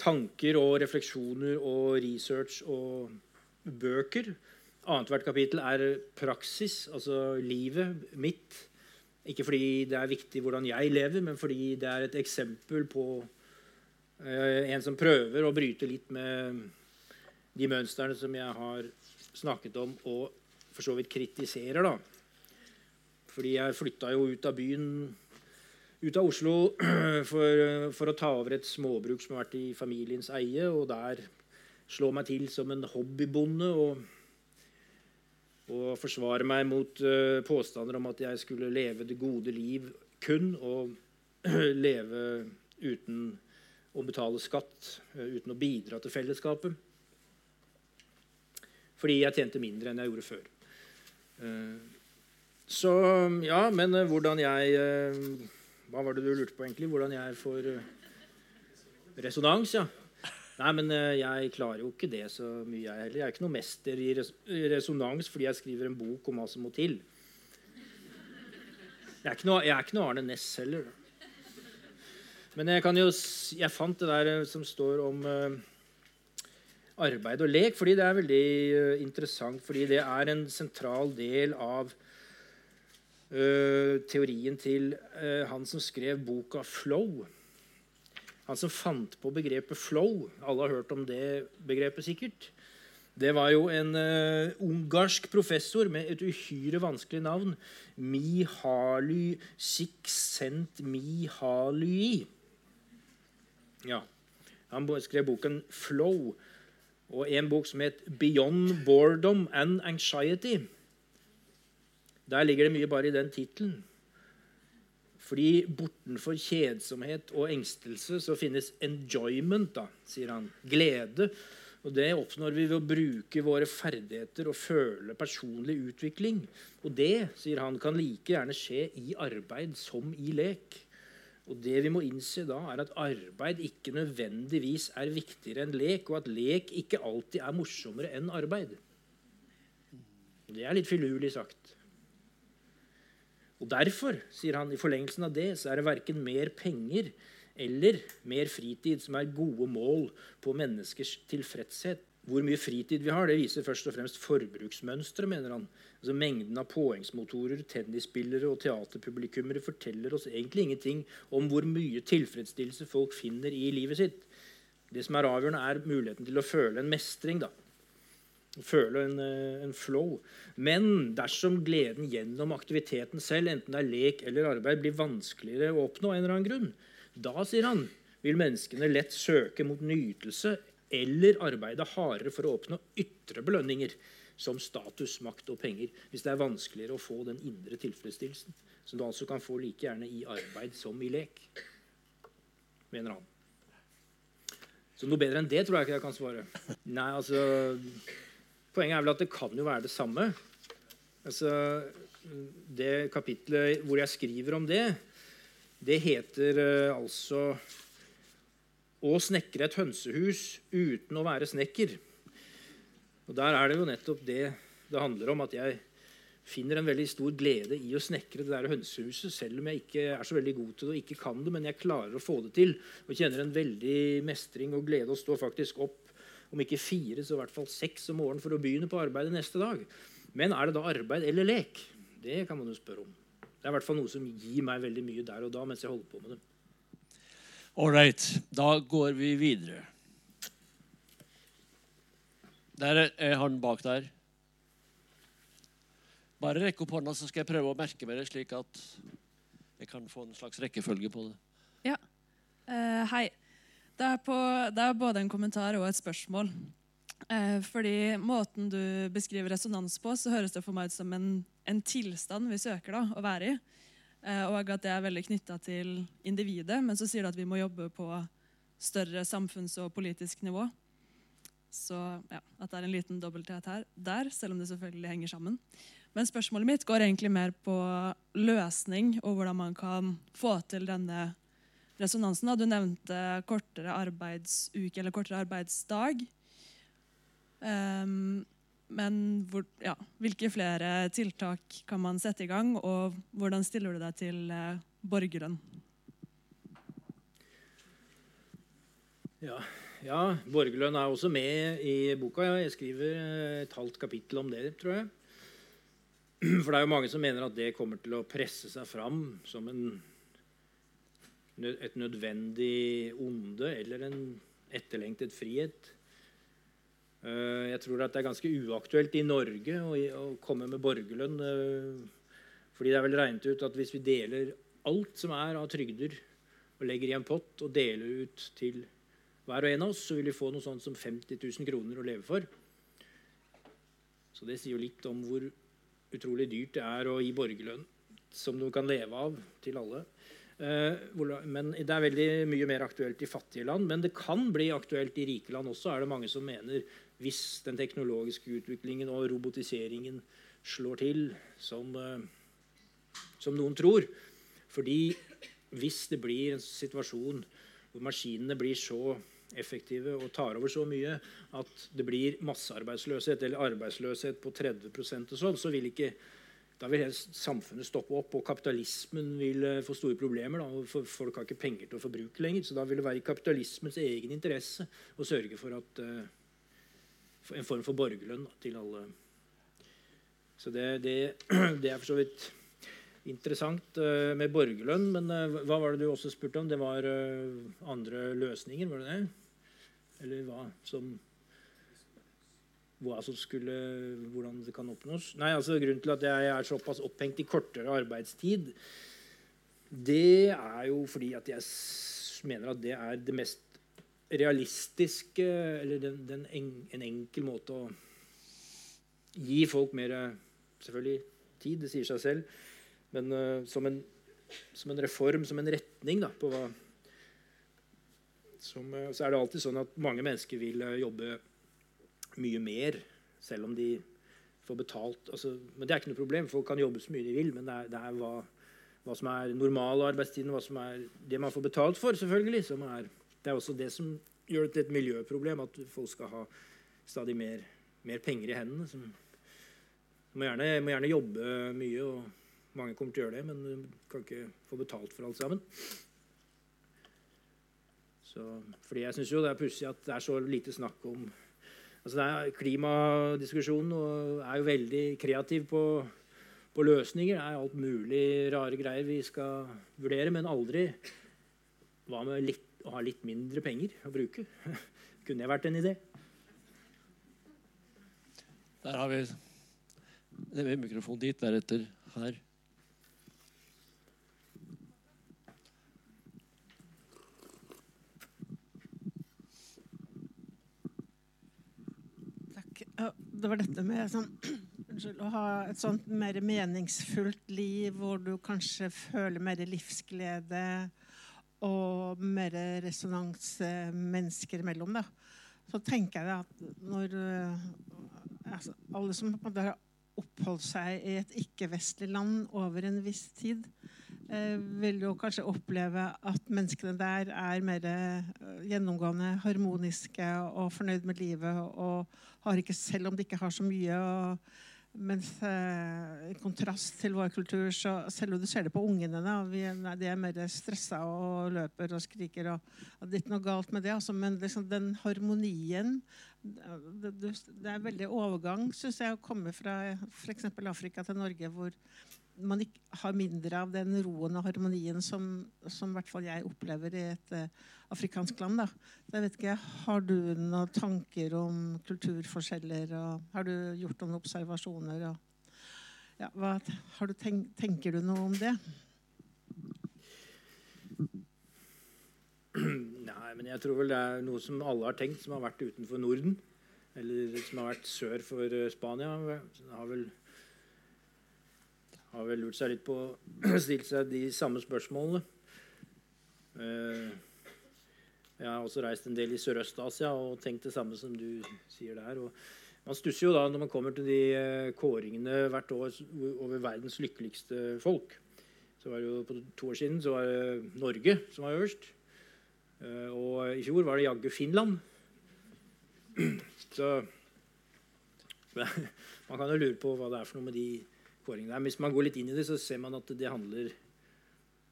tanker og refleksjoner og research og bøker. Annethvert kapittel er praksis, altså livet mitt. Ikke fordi det er viktig hvordan jeg lever, men fordi det er et eksempel på en som prøver å bryte litt med de mønstrene som jeg har snakket om, og for så vidt kritiserer. da. Fordi jeg flytta jo ut av byen, ut av Oslo, <clears throat> for, for, å ta over et småbruk som har vært i familiens eie, og der slå meg til som en hobbybonde og, og forsvare meg mot uh, påstander om at jeg skulle leve det gode liv kun, og <clears throat> leve uten å betale skatt, uh, uten å bidra til fellesskapet. Fordi jeg tjente mindre enn jeg gjorde før. Uh, så ja, men eh, hvordan jeg eh, Hva var det du lurte på, egentlig? Hvordan jeg får eh, resonans, ja. Nei, men jeg klarer jo ikke det så mye, jeg heller. Jeg er ikke noe mester i resonans fordi jeg skriver en bok om hva som må til. Jeg er ikke noe, er ikke noe Arne Næss heller. Men jeg, jo, jeg fant det der som står om arbeid og lek, fordi det er veldig interessant. Fordi det er en sentral del av teorien til han som skrev boka 'Flow'. Han som fant på begrepet 'flow'. Alle har hørt om det begrepet, sikkert. Det var jo en uh, ungarsk professor med et uhyre vanskelig navn. Mihaly Csikszentmihalyi. Ja. Han skrev boken 'Flow' og en bok som het 'Beyond Boredom and Anxiety'. Der ligger det mye bare i den tittelen. Fordi bortenfor kjedsomhet og engstelse så finnes enjoyment, da, sier han. Glede. Og det oppnår vi ved å bruke våre ferdigheter og føle personlig utvikling. Og det, sier han, kan like gjerne skje i arbeid som i lek. Og det vi må innse da, er at arbeid ikke nødvendigvis er viktigere enn lek, og at lek ikke alltid er morsommere enn arbeid. Det er litt finurlig sagt. Og Derfor, sier han, i forlengelsen av det, så er det verken mer penger eller mer fritid som er gode mål på menneskers tilfredshet. Hvor mye fritid vi har, det viser først og fremst forbruksmønstre, mener han. Altså Mengden av påhengsmotorer, tennisspillere og teaterpublikummere forteller oss egentlig ingenting om hvor mye tilfredsstillelse folk finner i livet sitt. Det som er avgjørende, er muligheten til å føle en mestring. da føle en, eh, en, flow. Men dersom gleden gjennom aktiviteten selv, enten det er lek eller arbeid, blir vanskeligere å oppnå, en eller annen grunn, da sier han, vil menneskene lett søke mot nytelse eller arbeide hardere for å oppnå ytre belønninger som status, makt og penger, hvis det er vanskeligere å få den indre tilfredsstillelsen, som du altså kan få like gjerne i arbeid som i lek, mener han. Så noe bedre enn det tror jeg ikke jeg kan svare. Nei, altså Poenget er vel at det kan jo være det samme. Altså, det kapitlet hvor jeg skriver om det, det heter uh, altså 'Å snekre et hønsehus uten å være snekker'. Og Der er det jo nettopp det det handler om. At jeg finner en veldig stor glede i å snekre det der hønsehuset, selv om jeg ikke er så veldig god til det og ikke kan det, men jeg klarer å få det til. Og kjenner en veldig mestring og glede og står faktisk opp om ikke fire, så i hvert fall seks om morgenen for å begynne på arbeidet neste dag. Men er det da arbeid eller lek? Det kan man jo spørre om. Det er i hvert fall noe som gir meg veldig mye der og da mens jeg holder på med det. Ålreit. Da går vi videre. Der er han bak der. Bare rekk opp hånda, så skal jeg prøve å merke meg det, slik at jeg kan få en slags rekkefølge på det. Ja. Uh, hei. Det er, på, det er, både en kommentar og et spørsmål. Eh, fordi måten du beskriver resonans på, så høres det for meg ut som en, en tilstand vi søker da, å være i. Eh, og at det er veldig knytta til individet. Men så sier du at vi må jobbe på større samfunns- og politisk nivå. Så ja, at det er en liten dobbelthet her der, selv om det selvfølgelig henger sammen. Men spørsmålet mitt går egentlig mer på løsning og hvordan man kan få til denne resonansen. Da. Du nevnte kortere arbeidsuke eller kortere arbeidsdag. Um, men hvor, ja, hvilke flere tiltak kan man sette i gang, og hvordan stiller du deg til uh, borgerlønn? Ja, ja, borgerlønn er også med i boka. Jeg skriver et halvt kapittel om det, tror jeg. <clears throat> For det er jo mange som mener at det kommer til å presse seg fram som en, et nødvendig onde eller en etterlengtet frihet. Eh, jeg tror at det er ganske uaktuelt i Norge å komme med borgerlønn. Eh, fordi det er vel regnet ut at hvis vi deler alt som er av trygder, og legger i en pott og deler ut til hver og en av oss, så vil vi få noe sånt som 50 000 kroner å leve for. Så det sier jo litt om hvor utrolig dyrt det er å gi borgerlønn som du kan leve av til alle. Eh, men Det er veldig mye mer aktuelt i fattige land. Men det kan bli aktuelt i rike land også, er det mange som mener, hvis den teknologiske utviklingen og robotiseringen slår til, som, eh, som noen tror. Fordi hvis det blir en situasjon hvor maskinene blir så effektive og tar over så mye at det blir massearbeidsløshet eller arbeidsløshet på 30% og sånn, så vil ikke da vil samfunnet stoppe opp, og kapitalismen vil eh, få store problemer. Da, for Folk har ikke penger til å forbruke lenger. Så da vil det være i kapitalismens egen interesse å sørge for at uh, en form for borgerlønn da, til alle. Så det, det, <clears throat> det, er for så vidt interessant uh, med borgerlønn. Men uh, hva var det du også spurte om? Det var andre løsninger? var det det? Eller hva som hva som skulle, hvordan det kan oppnås. Nei, altså Grunnen til at jeg er såpass opphengt i kortere arbeidstid, det er jo fordi at jeg mener at det er det mest realistiske Eller den, den en, en, enkel måte å gi folk mer selvfølgelig tid, det sier seg selv, men uh, som, en, som, en, reform, som en retning da, på hva som, uh, så er det alltid sånn at mange mennesker vil uh, jobbe mye mer, selv om de får betalt. Altså, men det er ikke noe problem. Folk kan jobbe så mye de vil, men det er, det er hva, hva, som er normal arbeidstid, hva som er det man får betalt for, selvfølgelig. Er, det er også det som gjør det til et miljøproblem, at folk skal ha stadig mer, mer penger i hendene. Som, må, gjerne, må gjerne jobbe mye, og mange kommer til å gjøre det, men kan ikke få betalt for alt sammen. Så, fordi jeg syns jo det er pussig at det er så lite snakk om altså Klimadiskusjonen er jo veldig kreativ på, på, løsninger. Det er alt mulig rare greier vi skal vurdere, men aldri hva med litt, å ha litt mindre penger å bruke? <laughs> Kunne det vært en idé? Der har vi det er mikrofon dit, deretter her. Det var dette med sånn, å ha et sånt mer meningsfullt liv hvor du kanskje føler mer livsglede og mer resonans mennesker imellom. Da. Så tenker jeg at når altså, alle som har oppholdt seg i et ikke-vestlig land over en viss tid, eh, vil jo kanskje oppleve at menneskene der er mer eh, gjennomgående harmoniske og fornøyd med livet. og har ikke, Selv om de ikke har så mye. og mens eh, i kontrast til vår kultur, så selv om du ser det på ungene da, vi, nei, De er mer stressa og løper og skriker. og, og Det er ikke noe galt med det, altså, men liksom, den harmonien det, det, er veldig overgang, syns jeg, å komme fra f.eks. Afrika til Norge, hvor man har mindre av den roen og harmonien som, som hvert fall jeg opplever i et uh, afrikansk land. Da. Så jeg vet ikke, Har du noen tanker om kulturforskjeller? og Har du gjort noen observasjoner? Og, ja, hva, du tenk, tenker du noe om det? Nei, men jeg tror vel det er noe som alle har tenkt, som har vært utenfor Norden. Eller som har vært sør for Spania. Det Har vel, har vel lurt seg litt på <clears throat> Stilt seg de samme spørsmålene. Eh, jeg har også reist en del i Sørøst-Asia og tenkt det samme som du sier der. Og man stusser jo da når man kommer til de eh, kåringene hvert år over verdens lykkeligste folk. Så var det jo på to år siden så var det Norge som var øverst. Og i fjor var det jaggu Finland. <clears throat> Så <laughs> man kan jo lure på hva det er for noe med de kåringene. Hvis man går litt inn i det, så ser man at det handler,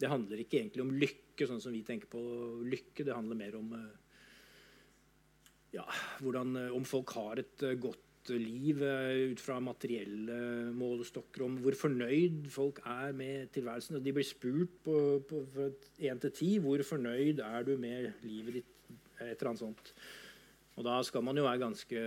det handler ikke egentlig om lykke, sånn som vi tenker på lykke. Det handler mer om eh, ja, hvordan, eh, om folk har et eh, godt liv ut fra materielle målestokker, om hvor fornøyd folk er med tilværelsen. Og de blir spurt på, på, fra 1 til 10 hvor fornøyd er du med livet ditt. Et eller annet sånt. Og da skal man jo være ganske,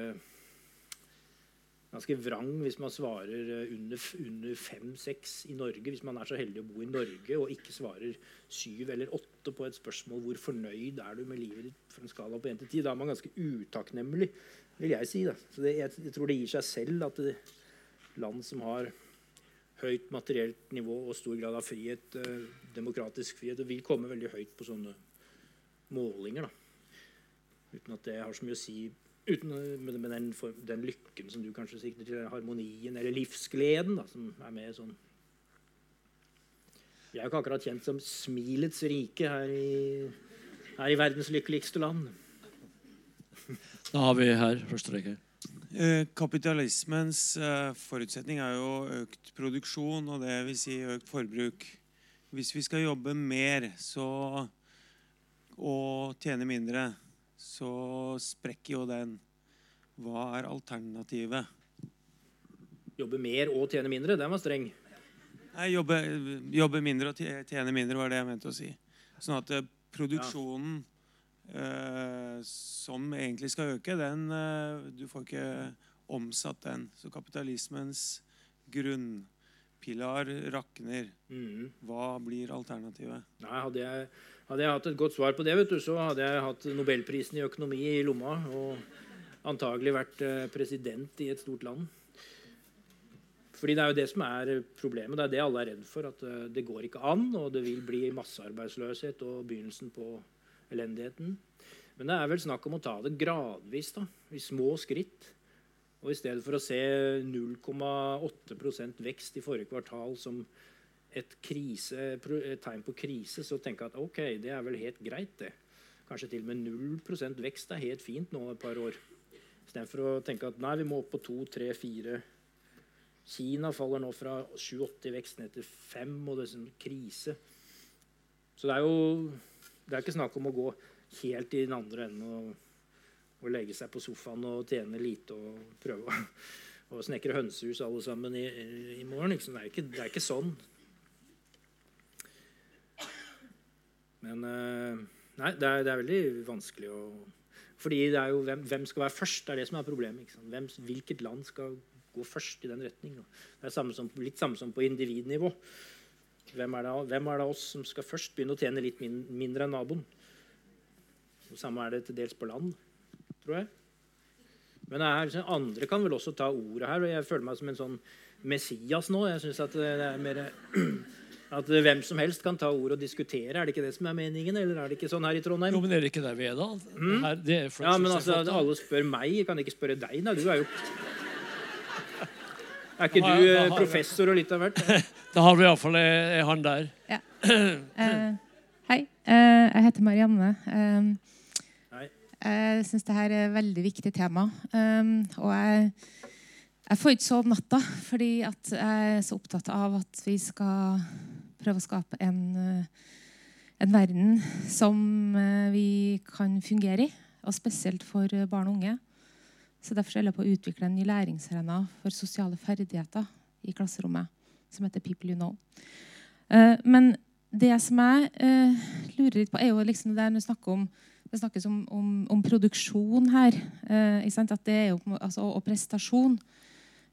ganske vrang hvis man svarer eh, under, under 5-6 i Norge. Hvis man er så heldig å bo i Norge og ikke svarer 7 eller 8 på et spørsmål hvor fornøyd er du med livet ditt for en skala på 1 til 10, da er man ganske utakknemlig, vil jeg si. Da. Så det, jeg, jeg, tror det gir seg selv at det, land som har høyt materielt nivå og stor grad av frihet, eh, demokratisk frihet, vil komme veldig høyt på sånne målinger. da. Uten at det har så mye å si uten, med, med den, for, den, lykken som du kanskje sikter til, harmonien eller livsgleden, da, som er med sånn Vi er jo ikke akkurat kjent som smilets rike her i, her i verdens lykkeligste land. <laughs> Da har vi her første rekke. Eh, kapitalismens eh, forutsetning er jo økt produksjon, og det vil si økt forbruk. Hvis vi skal jobbe mer så, og tjene mindre, så sprekker jo den. Hva er alternativet? Jobbe mer og tjene mindre? Den var streng. Nei, jobbe, jobbe, mindre og tjene mindre, var det jeg mente å si. Sånn at produksjonen produksjonen eh, som egentlig skal øke, den eh, Du får ikke omsatt den. Så kapitalismens grunnpilar rakner. Mm. Hva blir alternativet? Nei, hadde jeg hadde jeg hatt et godt svar på det, vet du, så hadde jeg hatt nobelprisen i økonomi i lomma og antagelig vært eh, president i et stort land. Fordi Det er jo det som er problemet. Det er det alle er redd for. At eh, det går ikke an, og det vil bli massearbeidsløshet og begynnelsen på elendigheten. Men det er vel snakk om å ta det gradvis, da, i små skritt. Og I stedet for å se 0,8% vekst i forrige kvartal som et, krise, et, tegn på krise, så tenker jeg at ok, det er vel helt greit, det. Kanskje til og med 0% vekst er helt fint nå et par år. Istedenfor å tenke at nei, vi må opp på 2, 3, 4 Kina faller nå fra 7-80 vekst ned til 5, og det er sånn krise. Så det er jo det er ikke snakk om å gå helt i den andre enden og, og legge seg på sofaen og tjene lite og prøve å, <laughs> å snekre hønsehus alle sammen i, i morgen. Liksom. Det, er ikke, det er ikke sånn. Men eh, nei, det er, det er, veldig vanskelig å Fordi det er jo hvem, hvem skal være først? Det er det som er problemet. Hvem, hvilket land skal gå først i den retning? Det er samme som, litt samme som på individnivå. Hvem er, det, hvem er det oss som skal først begynne å tjene litt min, mindre enn naboen? Det samme er det til dels på land, tror jeg. Men er, andre kan vel også ta ordet her. og Jeg føler meg som en sånn Messias nå. Jeg synes at det er mer <clears throat> At hvem som helst kan ta ord og diskutere. Er det ikke det som er meningen? Eller er det ikke sånn her i Trondheim? Jo, men er det ikke der vi er, da? Mm? Her, er ja, men altså, Alle spør meg. Jeg kan ikke spørre deg. Da. Du er jo <laughs> Er ikke du eh, professor og litt av hvert? <laughs> Da har vi iallfall han der. Ja. Uh, hei. Uh, jeg heter Marianne. Uh, hei. Jeg syns dette er et veldig viktig tema. Um, og jeg, jeg får ikke sove natta fordi jeg er så opptatt av at vi skal prøve å skape en, eh, en verden som eh, vi kan fungere i, og spesielt for eh, barn og unge. Så Derfor holder jeg på å utvikle en ny læringsarena for sosiale ferdigheter i klasserommet. som heter 'People You Know'. Men det som jeg lurer litt på, er jo liksom det når snakker om det snakkes om, om, om produksjon her. Er jo, altså, og prestasjon.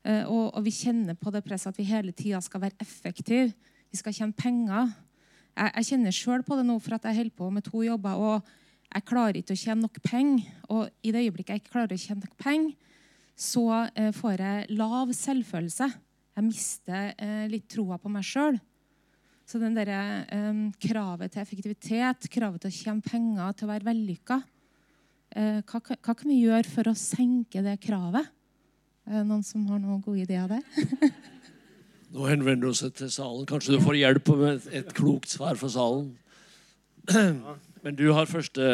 Og, og, vi kjenner på det presset at vi hele tida skal være effektive. Vi skal tjene penger. Jeg, jeg kjenner sjøl på det nå, for at jeg holder på med to jobber. og jeg klarer ikke å tjene nok penger. Og i det øyeblikket jeg ikke klarer å tjene nok penger, så eh, får jeg lav selvfølelse. Jeg mister eh, litt troa på meg sjøl. Så den der, eh, kravet til effektivitet, kravet til å tjene penger, til å være vellykka eh, hva, hva, kan vi gjøre for å senke det kravet? Er noen som har noen gode ideer der? <laughs> Nå henvender du seg til salen. Kanskje du får hjelp med et, klokt svar fra salen? <clears throat> Men du har første,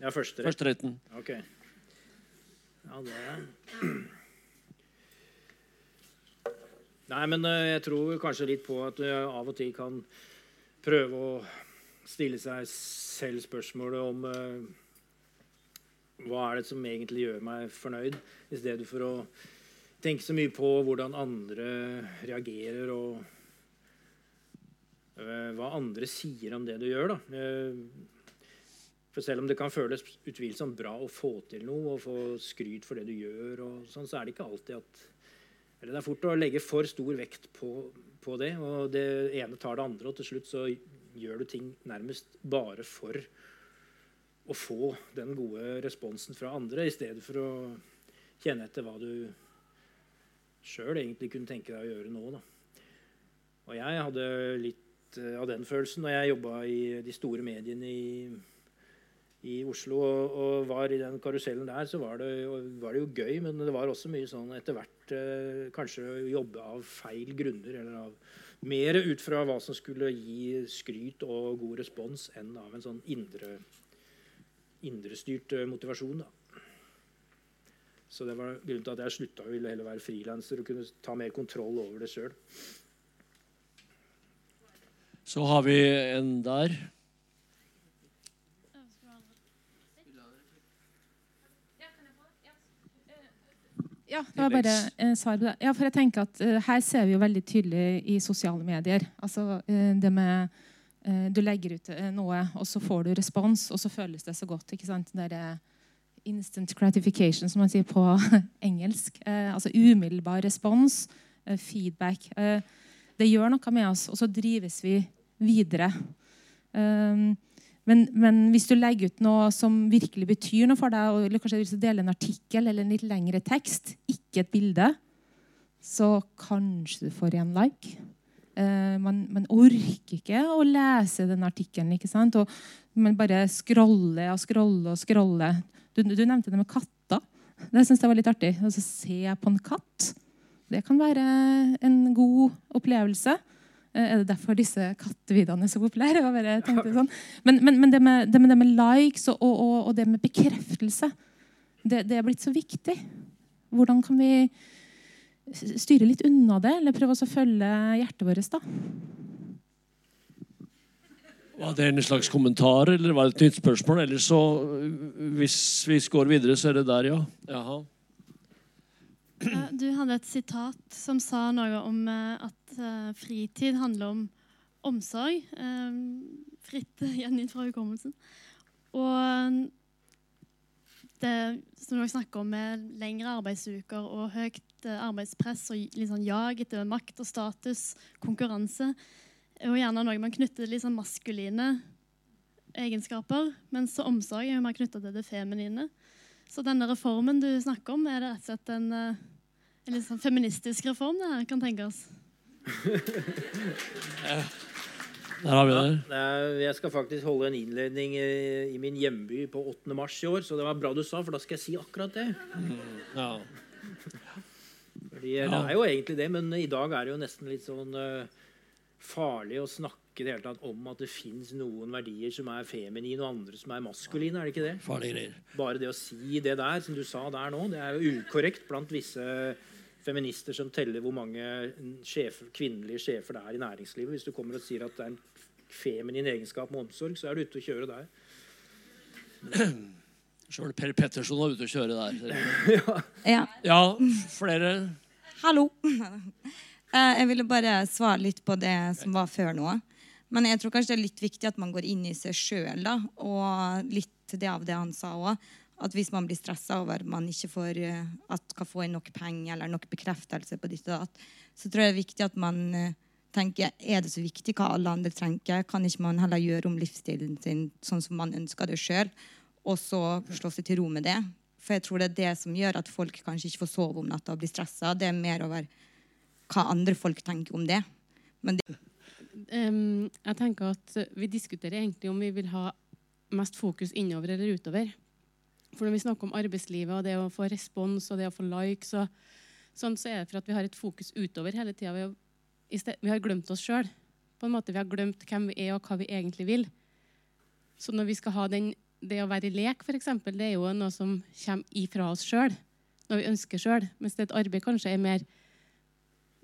ja, første, første retten. Ok. Ja, det Nei, men eh, jeg tror kanskje litt på at du av og til kan prøve å stille seg selv spørsmålet om uh, hva er det som egentlig gjør meg fornøyd, i stedet for å tenke så mye på hvordan andre reagerer, og uh, hva andre sier om det du gjør. da. Uh, for selv om det kan føles utvilsomt bra å få til noe og få skryt for det du gjør, sånn, så er det ikke alltid at eller Det er fort å legge for stor vekt på, på, det, og det ene tar det andre, og til slutt så gjør du ting nærmest bare for å få den gode responsen fra andre, i stedet for å kjenne etter hva du sjøl egentlig kunne tenke deg å gjøre nå. Da. Og jeg hadde litt eh, av den følelsen når jeg jobba i de store mediene i i Oslo og, og, var i den karusellen der, så var det, var det, jo gøy. Men det var også mye sånn etter hvert eh, kanskje jobbe av feil grunner. Eller av mer ut fra hva som skulle gi skryt og god respons, enn av en sånn indre, indrestyrt eh, motivasjon. da. Så det var grunnen til at jeg slutta og ville heller være frilanser og kunne ta mer kontroll over det sjøl. Så har vi en der. Ja, det var bare uh, svar på det. Ja, for jeg tenker at uh, Her ser vi jo veldig tydelig i sosiale medier. Altså uh, det med Du legger ut noe, og så får du respons, og så føles det så godt. ikke sant? Det er instant gratification, som man sier på <laughs> engelsk. altså umiddelbar respons, feedback. det gjør noe med oss, og så drives vi videre. Um, men, men, hvis du legger ut noe som virkelig betyr noe for deg, eller kanskje vil dele en artikkel eller en litt lengre tekst, ikke et bilde, så kanskje du får en like. Uh, man, man, orker ikke å lese den artikkelen. ikke sant? Man bare scroller og scroller og scroller. Du, du nevnte det med katter. Det syns jeg var litt artig. Altså, se på en katt. Det kan være en god opplevelse. Eh, er det derfor disse kattevideoene er så populære? Sånn. Men, men, men det, med, det, med, det, med, likes og, og, og det med bekreftelse, det, det, er blitt så viktig. Hvordan kan vi styre litt unna det, eller prøve å følge hjertet vårt? da? Var det en slags kommentar, eller var det et nytt spørsmål? Eller så, hvis vi går videre, så er det der, ja. Jaha. Du hadde et sitat som sa noe om eh, at eh, fritid handler om omsorg. Eh, fritt <laughs> gjengitt fra hukommelsen. Og det som dere snakker om med lengre arbeidsuker og høyt arbeidspress og sånn jag etter makt og status, konkurranse, er jo gjerne noe man knytter til litt sånn maskuline egenskaper, mens omsorg er jo mer knytta til det feminine. Så denne reformen du snakker om, er det rett og slett en en litt sånn feministisk reform det her kan tenkes. Der har vi det. Ja, jeg skal faktisk holde en innledning i min hjemby på 8. mars i år, så det var bra du sa, for da skal jeg si akkurat det. Mm. Ja. Fordi Det er jo egentlig det, men i dag er det jo nesten litt sånn uh, farlig å snakke det hele tatt om at det fins noen verdier som er feminine, og andre som er maskuline. er det ikke det? Farlige greier. Bare det å si det der, som du sa der nå, det er jo ukorrekt blant visse feminister som teller hvor mange sjefer, kvinnelige sjefer det er i næringslivet. Hvis du kommer og sier at det er en feminin egenskap med omsorg, så er du ute å kjøre der. <clears throat> Sjøl Per Petterson var ute å kjøre der. <laughs> ja. ja. Flere? Hallo. <laughs> Eh, jeg ville bare svare litt på det som var før nå. Men jeg tror kanskje det er litt viktig at man går inn i seg sjøl, og litt det av det han sa òg. At hvis man blir stressa over at man ikke får eh, at kan få inn nok penger eller nok bekreftelse på ditt og datt, så tror jeg det er viktig at man eh, tenker er det så viktig hva alle andre trenger? Kan ikke man heller gjøre om livsstilen sin sånn som man ønsker det sjøl, og så slå seg til ro med det? For jeg tror det er det som gjør at folk kanskje ikke får sove om natta og blir stressa. Det er mer over hva andre folk tenker om det. Men det um, jeg tenker at vi diskuterer egentlig om vi vil ha mest fokus innover eller utover. For når vi snakker om arbeidslivet og det å få respons og det å få likes, og sånn, så er det for at vi har et fokus utover hele tida. Vi, vi, har glemt oss sjøl. Vi har glemt hvem vi er, og hva vi egentlig vil. Så når vi skal ha den, det å være i lek, f.eks., det er jo noe som kommer ifra oss sjøl. når vi ønsker sjøl. Mens et arbeid kanskje er mer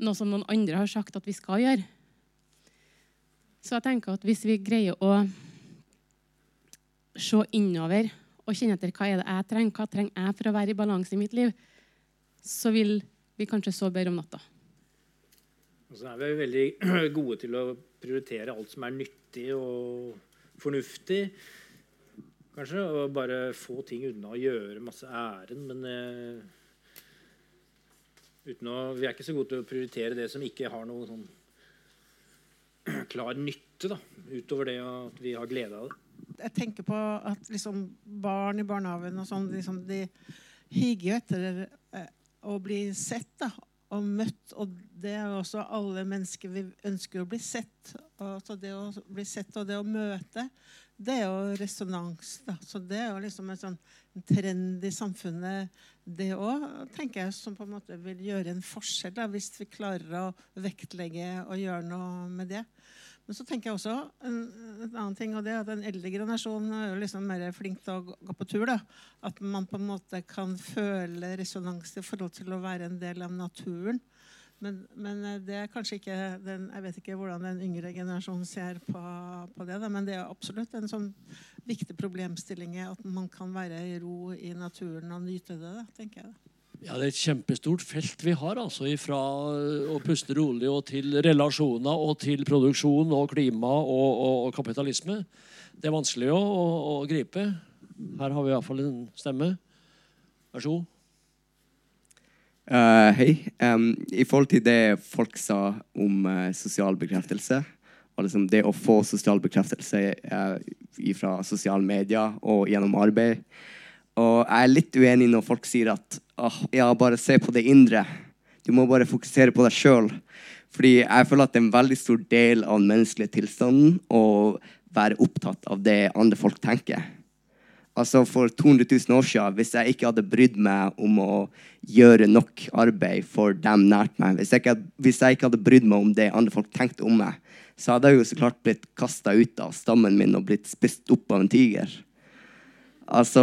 noe som noen andre har sagt at vi skal gjøre. Så jeg tenker at hvis vi greier å se innover og kjenne etter hva er det jeg trenger, hva trenger jeg for å være i balanse i mitt liv, så vil vi kanskje sove bedre om natta. Og så er vi veldig <clears throat> gode til å prioritere alt som er nyttig og fornuftig. Kanskje, og bare få ting unna og gjøre masse ærend. Men eh, å, vi er ikke så gode til å prioritere det som ikke har noe sånn <clears throat> klar nytte, da, utover det at vi har glede av det. Jeg tenker på at liksom barn i barnehagen og sånn, liksom, de higer etter eh, å bli sett da, og møtt. Og det er også alle mennesker vi ønsker å bli sett. Og så det å bli sett og det å møte, det er jo resonans. Da. Så det er jo liksom en sånn trend i samfunnet, det òg, tenker jeg, som på en måte vil gjøre en forskjell, da, hvis vi klarer å vektlegge og gjøre noe med det. Men så tenker jeg også en, en annen ting, og det er at den eldre generasjonen er liksom mer flink til å gå på tur. da. At man på en måte kan føle resonans i forhold til å være en del av naturen. Men, men eh, det er kanskje ikke den, Jeg vet ikke hvordan den yngre generasjonen ser på, på det. Da, men det er absolutt en sånn viktig problemstilling at man kan være i ro i naturen og nyte det. Da, tenker jeg. da. Ja, Det er et kjempestort felt vi har. altså Fra å puste rolig og til relasjoner og til produksjon og klima og, og, og kapitalisme. Det er vanskelig å, å, å gripe. Her har vi iallfall en stemme. Vær så god. Uh, hei. Um, I forhold til det folk sa om uh, sosial bekreftelse og liksom det å få sosial bekreftelse uh, fra sosiale medier og gjennom arbeid og jeg er litt uenig når folk sier at oh, ja, bare se på det indre. Du må bare fokusere på deg sjøl. Fordi jeg føler at det er en veldig stor del av den menneskelige tilstanden å være opptatt av det andre folk tenker. Altså For 200 000 år siden, hvis jeg ikke hadde brydd meg om å gjøre nok arbeid for dem nært meg, hvis jeg ikke, hvis jeg ikke hadde brydd meg om det andre folk tenkte om meg, så hadde jeg jo så klart blitt kasta ut av stammen min og blitt spist opp av en tiger. Altså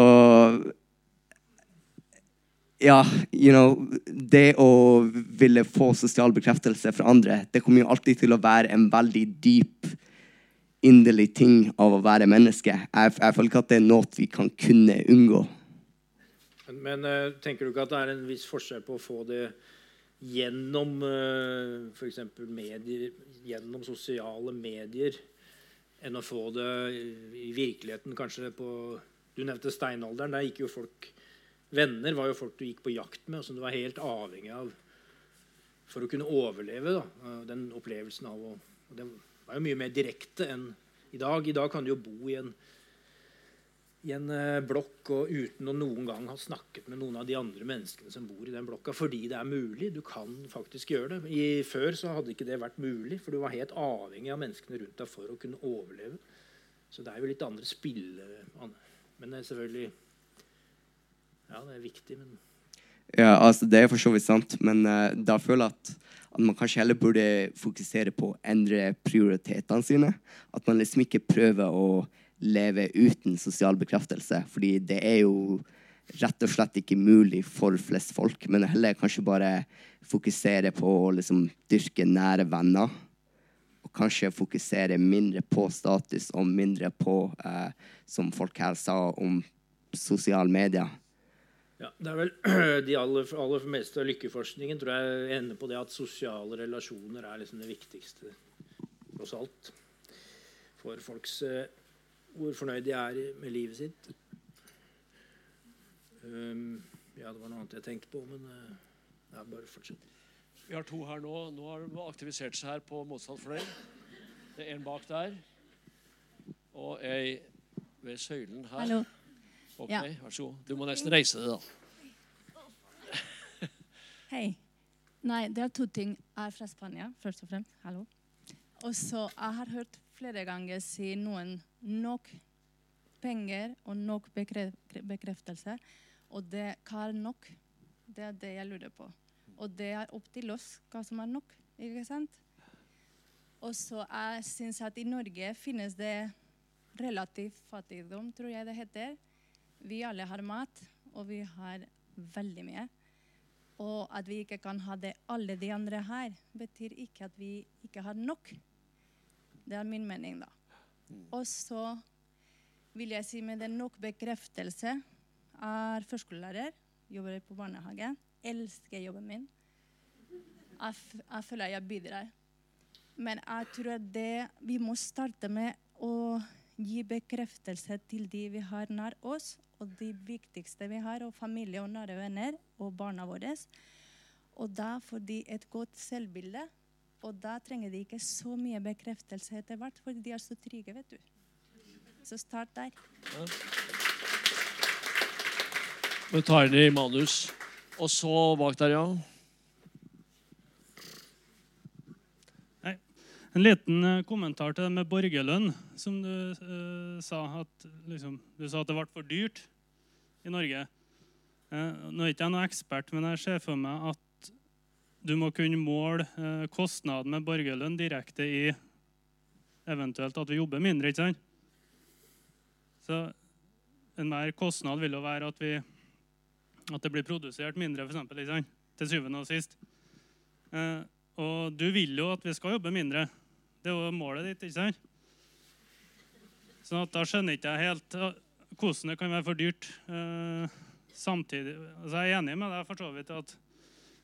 Ja, you know Det å ville få sosial bekreftelse fra andre, det kommer jo alltid til å være en veldig dyp, inderlig ting av å være menneske. Jeg, jeg føler ikke at det er noe vi kan kunne unngå. Men, men uh, tenker du ikke at det er en viss forskjell på å få det gjennom uh, f.eks. medier, gjennom sosiale medier, enn å få det i virkeligheten, kanskje på du nevnte steinalderen. Der gikk jo folk Venner var jo folk du gikk på jakt med, og som du var helt avhengig av for å kunne overleve. Da. Den opplevelsen av å Det var jo mye mer direkte enn i dag. I dag kan du jo bo i en, i en uh, blokk og uten å noen gang ha snakket med noen av de andre menneskene som bor i den blokka, fordi det er mulig. Du kan faktisk gjøre det. I, før så hadde ikke det vært mulig, for du var helt avhengig av menneskene rundt deg for å kunne overleve. Så det er jo litt andre spille... Men er selvfølgelig Ja, det er viktig, men Ja, altså Det er for så vidt sant, men uh, da føler jeg at, at, man kanskje heller burde fokusere på å endre prioritetene sine. At man liksom ikke prøver å leve uten sosial bekreftelse. Fordi det er jo rett og slett ikke mulig for flest folk. Men heller kanskje bare fokusere på å liksom dyrke nære venner Og kanskje fokusere mindre på status og mindre på, eh, som folk her sa, om sosiale medier. Ja, det er vel <clears throat> De aller, aller meste av lykkeforskningen tror jeg ender på det at sosiale relasjoner er liksom det viktigste tross alt for folks uh, hvor fornøyd de er med livet sitt. Um, ja, det var noe annet jeg tenkte på, men uh, ja, bare fortsett. Vi har to her nå. Nå har de aktivisert seg her på motsatt fløy. Det er en bak der. Og ei ved søylen her. Hallo. Ok, ja. Vær så god. Du må nesten reise deg, da. <laughs> Hei. Nei, det er to ting. Jeg er fra Spania, først og fremst. Hallo. Og så jeg har hørt flere ganger si noen nok penger og nok bekreftelse. Og det, hva er nok? Det er det jeg lurer på. Og det er opp til oss hva som er nok. ikke sant? Og så jeg syns at i Norge finnes det relativ fattigdom, tror jeg det heter. Vi alle har mat, og vi har veldig mye. Og at vi ikke kan ha det alle de andre her, betyr ikke at vi ikke har nok. Det er min mening, da. Og så vil jeg si med det nok bekreftelse. Er førskolelærer, jobber på barnehage. Elsker jobben min. Jeg, jeg føler jeg bidrar. Men jeg tror det vi må starte med å gi bekreftelse til de vi har nær oss, og de viktigste vi har, og familie og nære venner og barna våre. Og da får de et godt selvbilde, og da trenger de ikke så mye bekreftelse etter hvert, fordi de er så trygge, vet du. Så start der. Ja. Tar det i manus. Og så bak der, ja. En liten eh, kommentar til det med borgerlønn, som du eh, sa. At, liksom, du sa at det ble for dyrt i Norge. Eh, nå er ikke jeg noen ekspert, men jeg ser for meg at du må kunne måle eh, kostnaden med borgerlønn direkte i eventuelt at vi jobber mindre. ikke sant? Så en mer kostnad vil jo være at, vi, at det blir produsert mindre, for eksempel, til syvende og sist. og du vil jo at vi skal jobbe mindre. Det er jo målet ditt, ikke sant? Så da skjønner ikke jeg helt hvordan det kan være for dyrt. Eh, samtidig, altså Jeg er enig med deg for så vidt at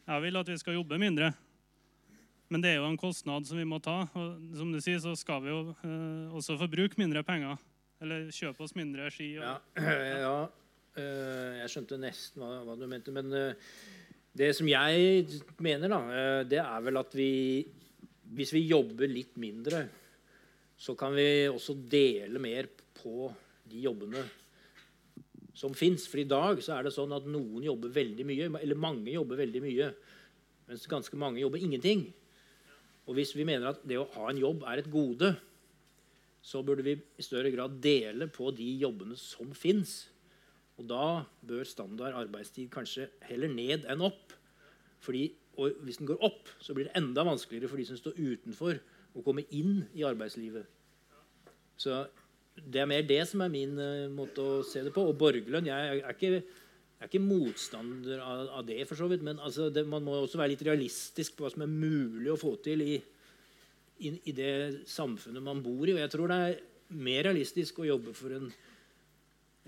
jeg vil at vi skal jobbe mindre. Men det er jo en kostnad som vi må ta. Og som du sier, så skal vi jo eh, også forbruke mindre penger. Eller kjøpe oss mindre ski. Og, ja, <clears throat> ja uh, jeg skjønte nesten hva, hva du mente. Men det som jeg mener, da, det er vel at vi hvis vi jobber litt mindre, så kan vi også dele mer på de jobbene som fins. For i dag så er det sånn at noen jobber veldig mye, eller mange jobber veldig mye, mens ganske mange jobber ingenting. Og hvis vi mener at det å ha en jobb er et gode, så burde vi i større grad dele på de jobbene som fins. Og da bør standard arbeidstid kanskje heller ned enn opp. Fordi og hvis den går opp, så blir det enda vanskeligere for de som står utenfor, å komme inn i arbeidslivet. Så det er mer det som er min uh, måte å se det på. Og borgerlønn Jeg er ikke, jeg er ikke motstander av, av, det, for så vidt. Men altså, det, man må også være litt realistisk på hva som er mulig å få til i, i, i, det samfunnet man bor i. Og jeg tror det er mer realistisk å jobbe for en,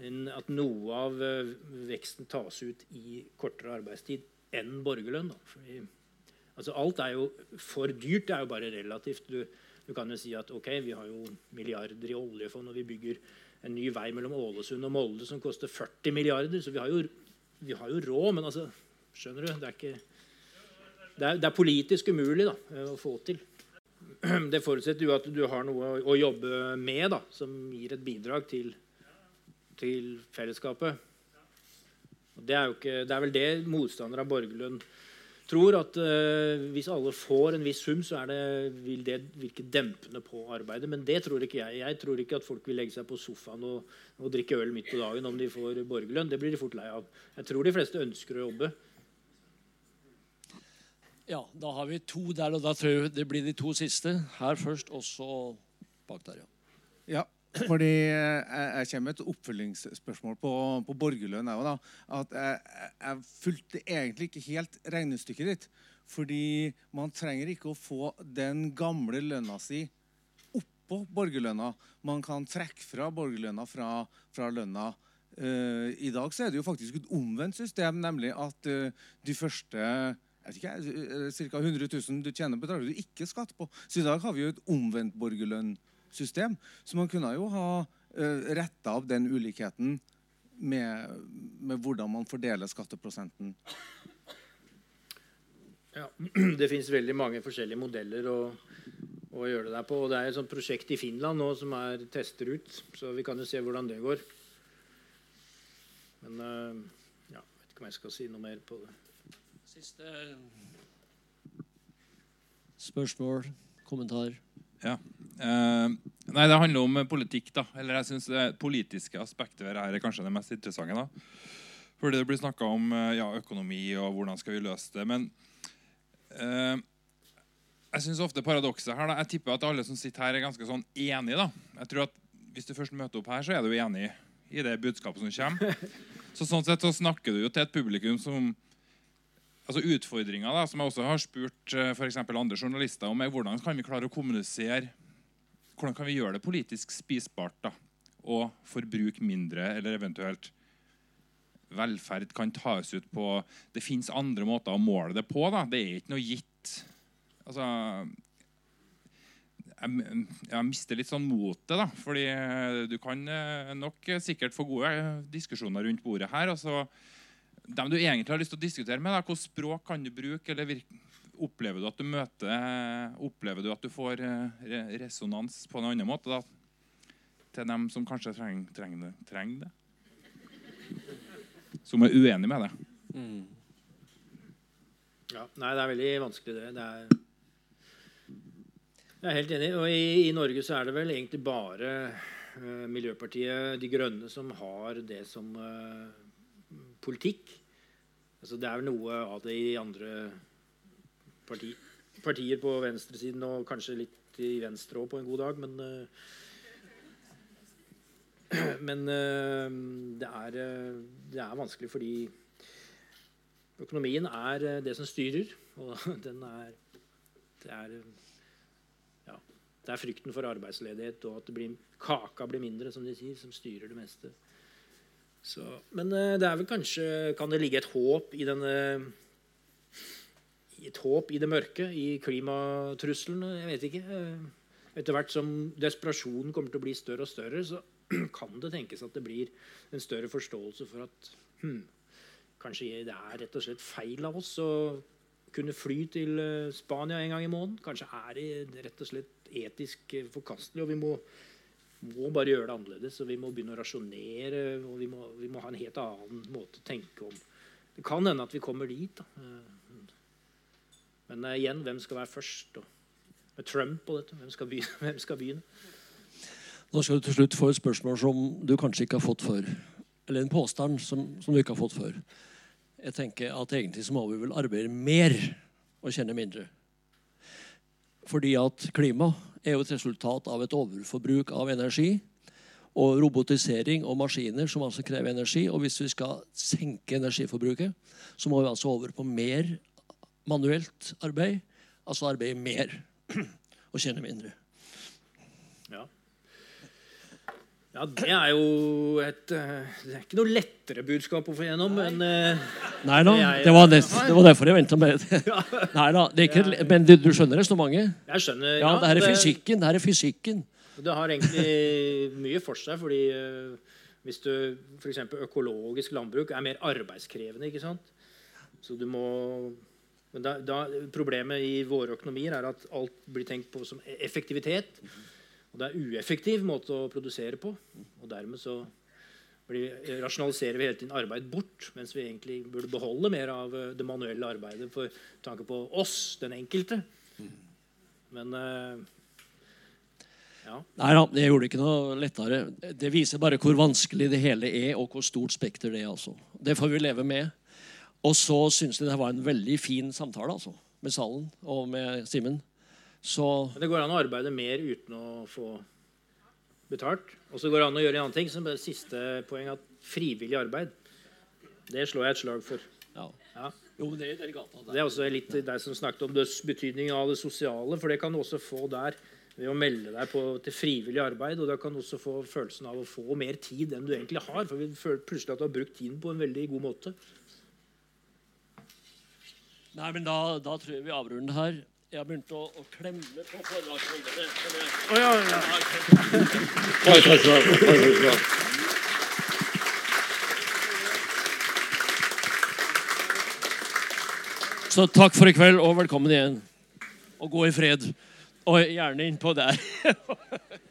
en, at noe av uh, veksten tas ut i kortere arbeidstid enn borgerlønn. Fordi, altså alt er jo for dyrt. Det er jo bare relativt. Du, du, kan jo si at ok, vi har jo milliarder i oljefond, og vi bygger en ny vei mellom Ålesund og Molde som koster 40 milliarder. Så vi har jo, vi har jo råd, men altså Skjønner du? Det er, ikke, det er, det er politisk umulig da, å få til. <clears throat> Det forutsetter jo at du har noe å jobbe med da, som gir et bidrag til, til fellesskapet. Det er, ikke, det er, vel det motstandere av borgerlønn tror. At uh, hvis alle får en viss sum, så det, vil det virke dempende på arbeidet. Men det tror ikke jeg. Jeg tror ikke at folk vil legge seg på sofaen og, og drikke øl midt på dagen om de får borgerlønn. Det blir de fort lei av. Jeg tror de fleste ønsker å jobbe. Ja, da har vi to der, og da tror jeg det blir de to siste. Her først, og så bak der, ja. Ja, fordi jeg, jeg kommer med et oppfølgingsspørsmål på, på borgerlønn. Jeg, at jeg, jeg fulgte egentlig ikke helt regnestykket ditt. Fordi man trenger ikke å få den gamle lønna si oppå borgerlønna. Man kan trekke fra borgerlønna fra, fra lønna Uh, I dag så er det jo faktisk et omvendt system, nemlig at uh, de første jeg vet ikke, ca. 100 000 du tjener, betaler du ikke skatt på. Så i dag har vi jo et omvendt borgerlønnssystem. Så man kunne jo ha uh, retta av den ulikheten med, med, hvordan man fordeler skatteprosenten. Ja, <clears throat> Det fins veldig mange forskjellige modeller å, å, gjøre det der på. og Det er et sånt prosjekt i Finland nå som er tester ut, så vi kan jo se hvordan det går. Men uh, ja, vet ikke om jeg skal si noe mer på det. Siste spørsmål, kommentar? Ja. Uh, nei, det handler om politikk. da. Eller jeg synes Det politiske aspektet ved dette er kanskje det mest interessante. da. Fordi det blir snakka om eh, ja, økonomi og hvordan skal vi løse det. Men uh, jeg synes ofte paradokset her, da, jeg tipper at alle som sitter her, er ganske sånn enige. da. Jeg tror at Hvis du først møter opp her, så er du enig i det budskapet som kommer. <laughs> Så sånn sett så snakker du jo til et publikum som altså Utfordringa som jeg også har spurt eh, for andre journalister om, er hvordan kan vi klare å kommunisere Hvordan kan vi gjøre det politisk spisbart da, og forbruke mindre, eller eventuelt velferd kan tas ut på Det fins andre måter å måle det på. Da. Det er ikke noe gitt. Altså, jeg, jeg, mister litt sånn motet, da. Fordi du kan eh, nok sikkert få gode diskusjoner rundt bordet her. og så dem du egentlig har lyst til å diskutere med. Hvilket språk kan du bruke? eller virke, Opplever du at du møter Opplever du at du får eh, resonans på en annen måte da, til dem som kanskje trenger, trenger, det, trenger det? Som er uenig med det? Mm. Ja, nei, det er veldig vanskelig, det. det er, jeg er helt enig. Og i, i, Norge så er det vel egentlig bare uh, Miljøpartiet De Grønne som har det som uh, politikk. Altså, det er vel noe av det i andre parti, partier på venstresiden, og kanskje litt i venstre òg på en god dag, men uh, <clears throat> Men uh, det, er, uh, det, er, vanskelig fordi økonomien er det som styrer, <laughs> og den er Det er ja, det er frykten for arbeidsledighet og at blir, kaka blir mindre, som de sier, som styrer det meste. Så, men eh, det er vel kanskje Kan det ligge et håp i denne Et håp i det mørke, i klimatrusselen? Jeg vet ikke. Eh, etter hvert som desperasjonen kommer til å bli større og større, så <clears throat> kan det tenkes at det blir en større forståelse for at hmm, kanskje det er rett og slett feil av oss å kunne fly til eh, Spania en gang i måneden. Kanskje er det rett og slett etisk forkastelig, og vi må må bare gjøre det annerledes. og Vi må begynne å rasjonere. og vi må, vi må, ha en helt annen måte å tenke om. Det kan hende at vi kommer dit. Da. Men uh, igjen, hvem skal være først? Da? med Trump og dette, hvem skal, begynne, <laughs> hvem skal begynne? Nå skal du til slutt få et spørsmål som du kanskje ikke har fått før. Eller en påstand som, som du ikke har fått før. Jeg tenker at egentlig så må vi vel arbeide mer og kjenne mindre. Fordi at klima er jo et resultat av et overforbruk av energi. Og robotisering og maskiner som altså krever energi. Og hvis vi skal senke energiforbruket, så må vi altså over på mer manuelt arbeid. Altså arbeide mer <clears throat> og kjenne mindre. Ja. Ja, det er jo et eh, Det er ikke noe lettere budskap å få gjennom, men uh, Nei da, det, var det, det var derfor jeg venta med det. <laughs> Nei da, det er ikke, Men du, du skjønner resonnementet? Jeg skjønner, ja. ja Det her er fysikken. Det her er fysikken. Det har egentlig <laughs> mye for seg, fordi uh, hvis du f.eks. økologisk landbruk er mer arbeidskrevende, ikke sant? Så du må men da, da, Problemet i våre økonomier er at alt blir tenkt på som effektivitet. Og det er ueffektiv måte å produsere på. Og dermed så rasjonaliserer vi hele tiden arbeid bort, mens vi egentlig burde beholde mer av eh, det manuelle arbeidet for tanke på oss, den enkelte. Men uh, ja. Nei da, det gjorde ikke noe lettere. Det viser bare hvor vanskelig det hele er, og hvor stort spekter det er. altså. Det får vi leve med. Og så syns jeg det var en veldig fin samtale altså, med salen og med Simen. Så Men det går an å arbeide mer uten å få betalt. Og så går det an å gjøre en annen ting, som er det siste poeng, at frivillig arbeid. Det slår jeg et slag for. Ja. ja. Jo, det, er gata, det er også litt deg som snakket om betydningen av det sosiale, for det kan du også få der ved å melde deg på til frivillig arbeid. Og da kan du også få følelsen av å få mer tid enn du egentlig har. For vi føler plutselig at du har brukt tiden på en veldig god måte. Nei, men da, da tror jeg vi avrunder her. Jeg har begynt å, å klemme på forlagsholdene. Så takk for i kveld, og velkommen igjen. Og gå i fred. Og gjerne innpå der. <laughs>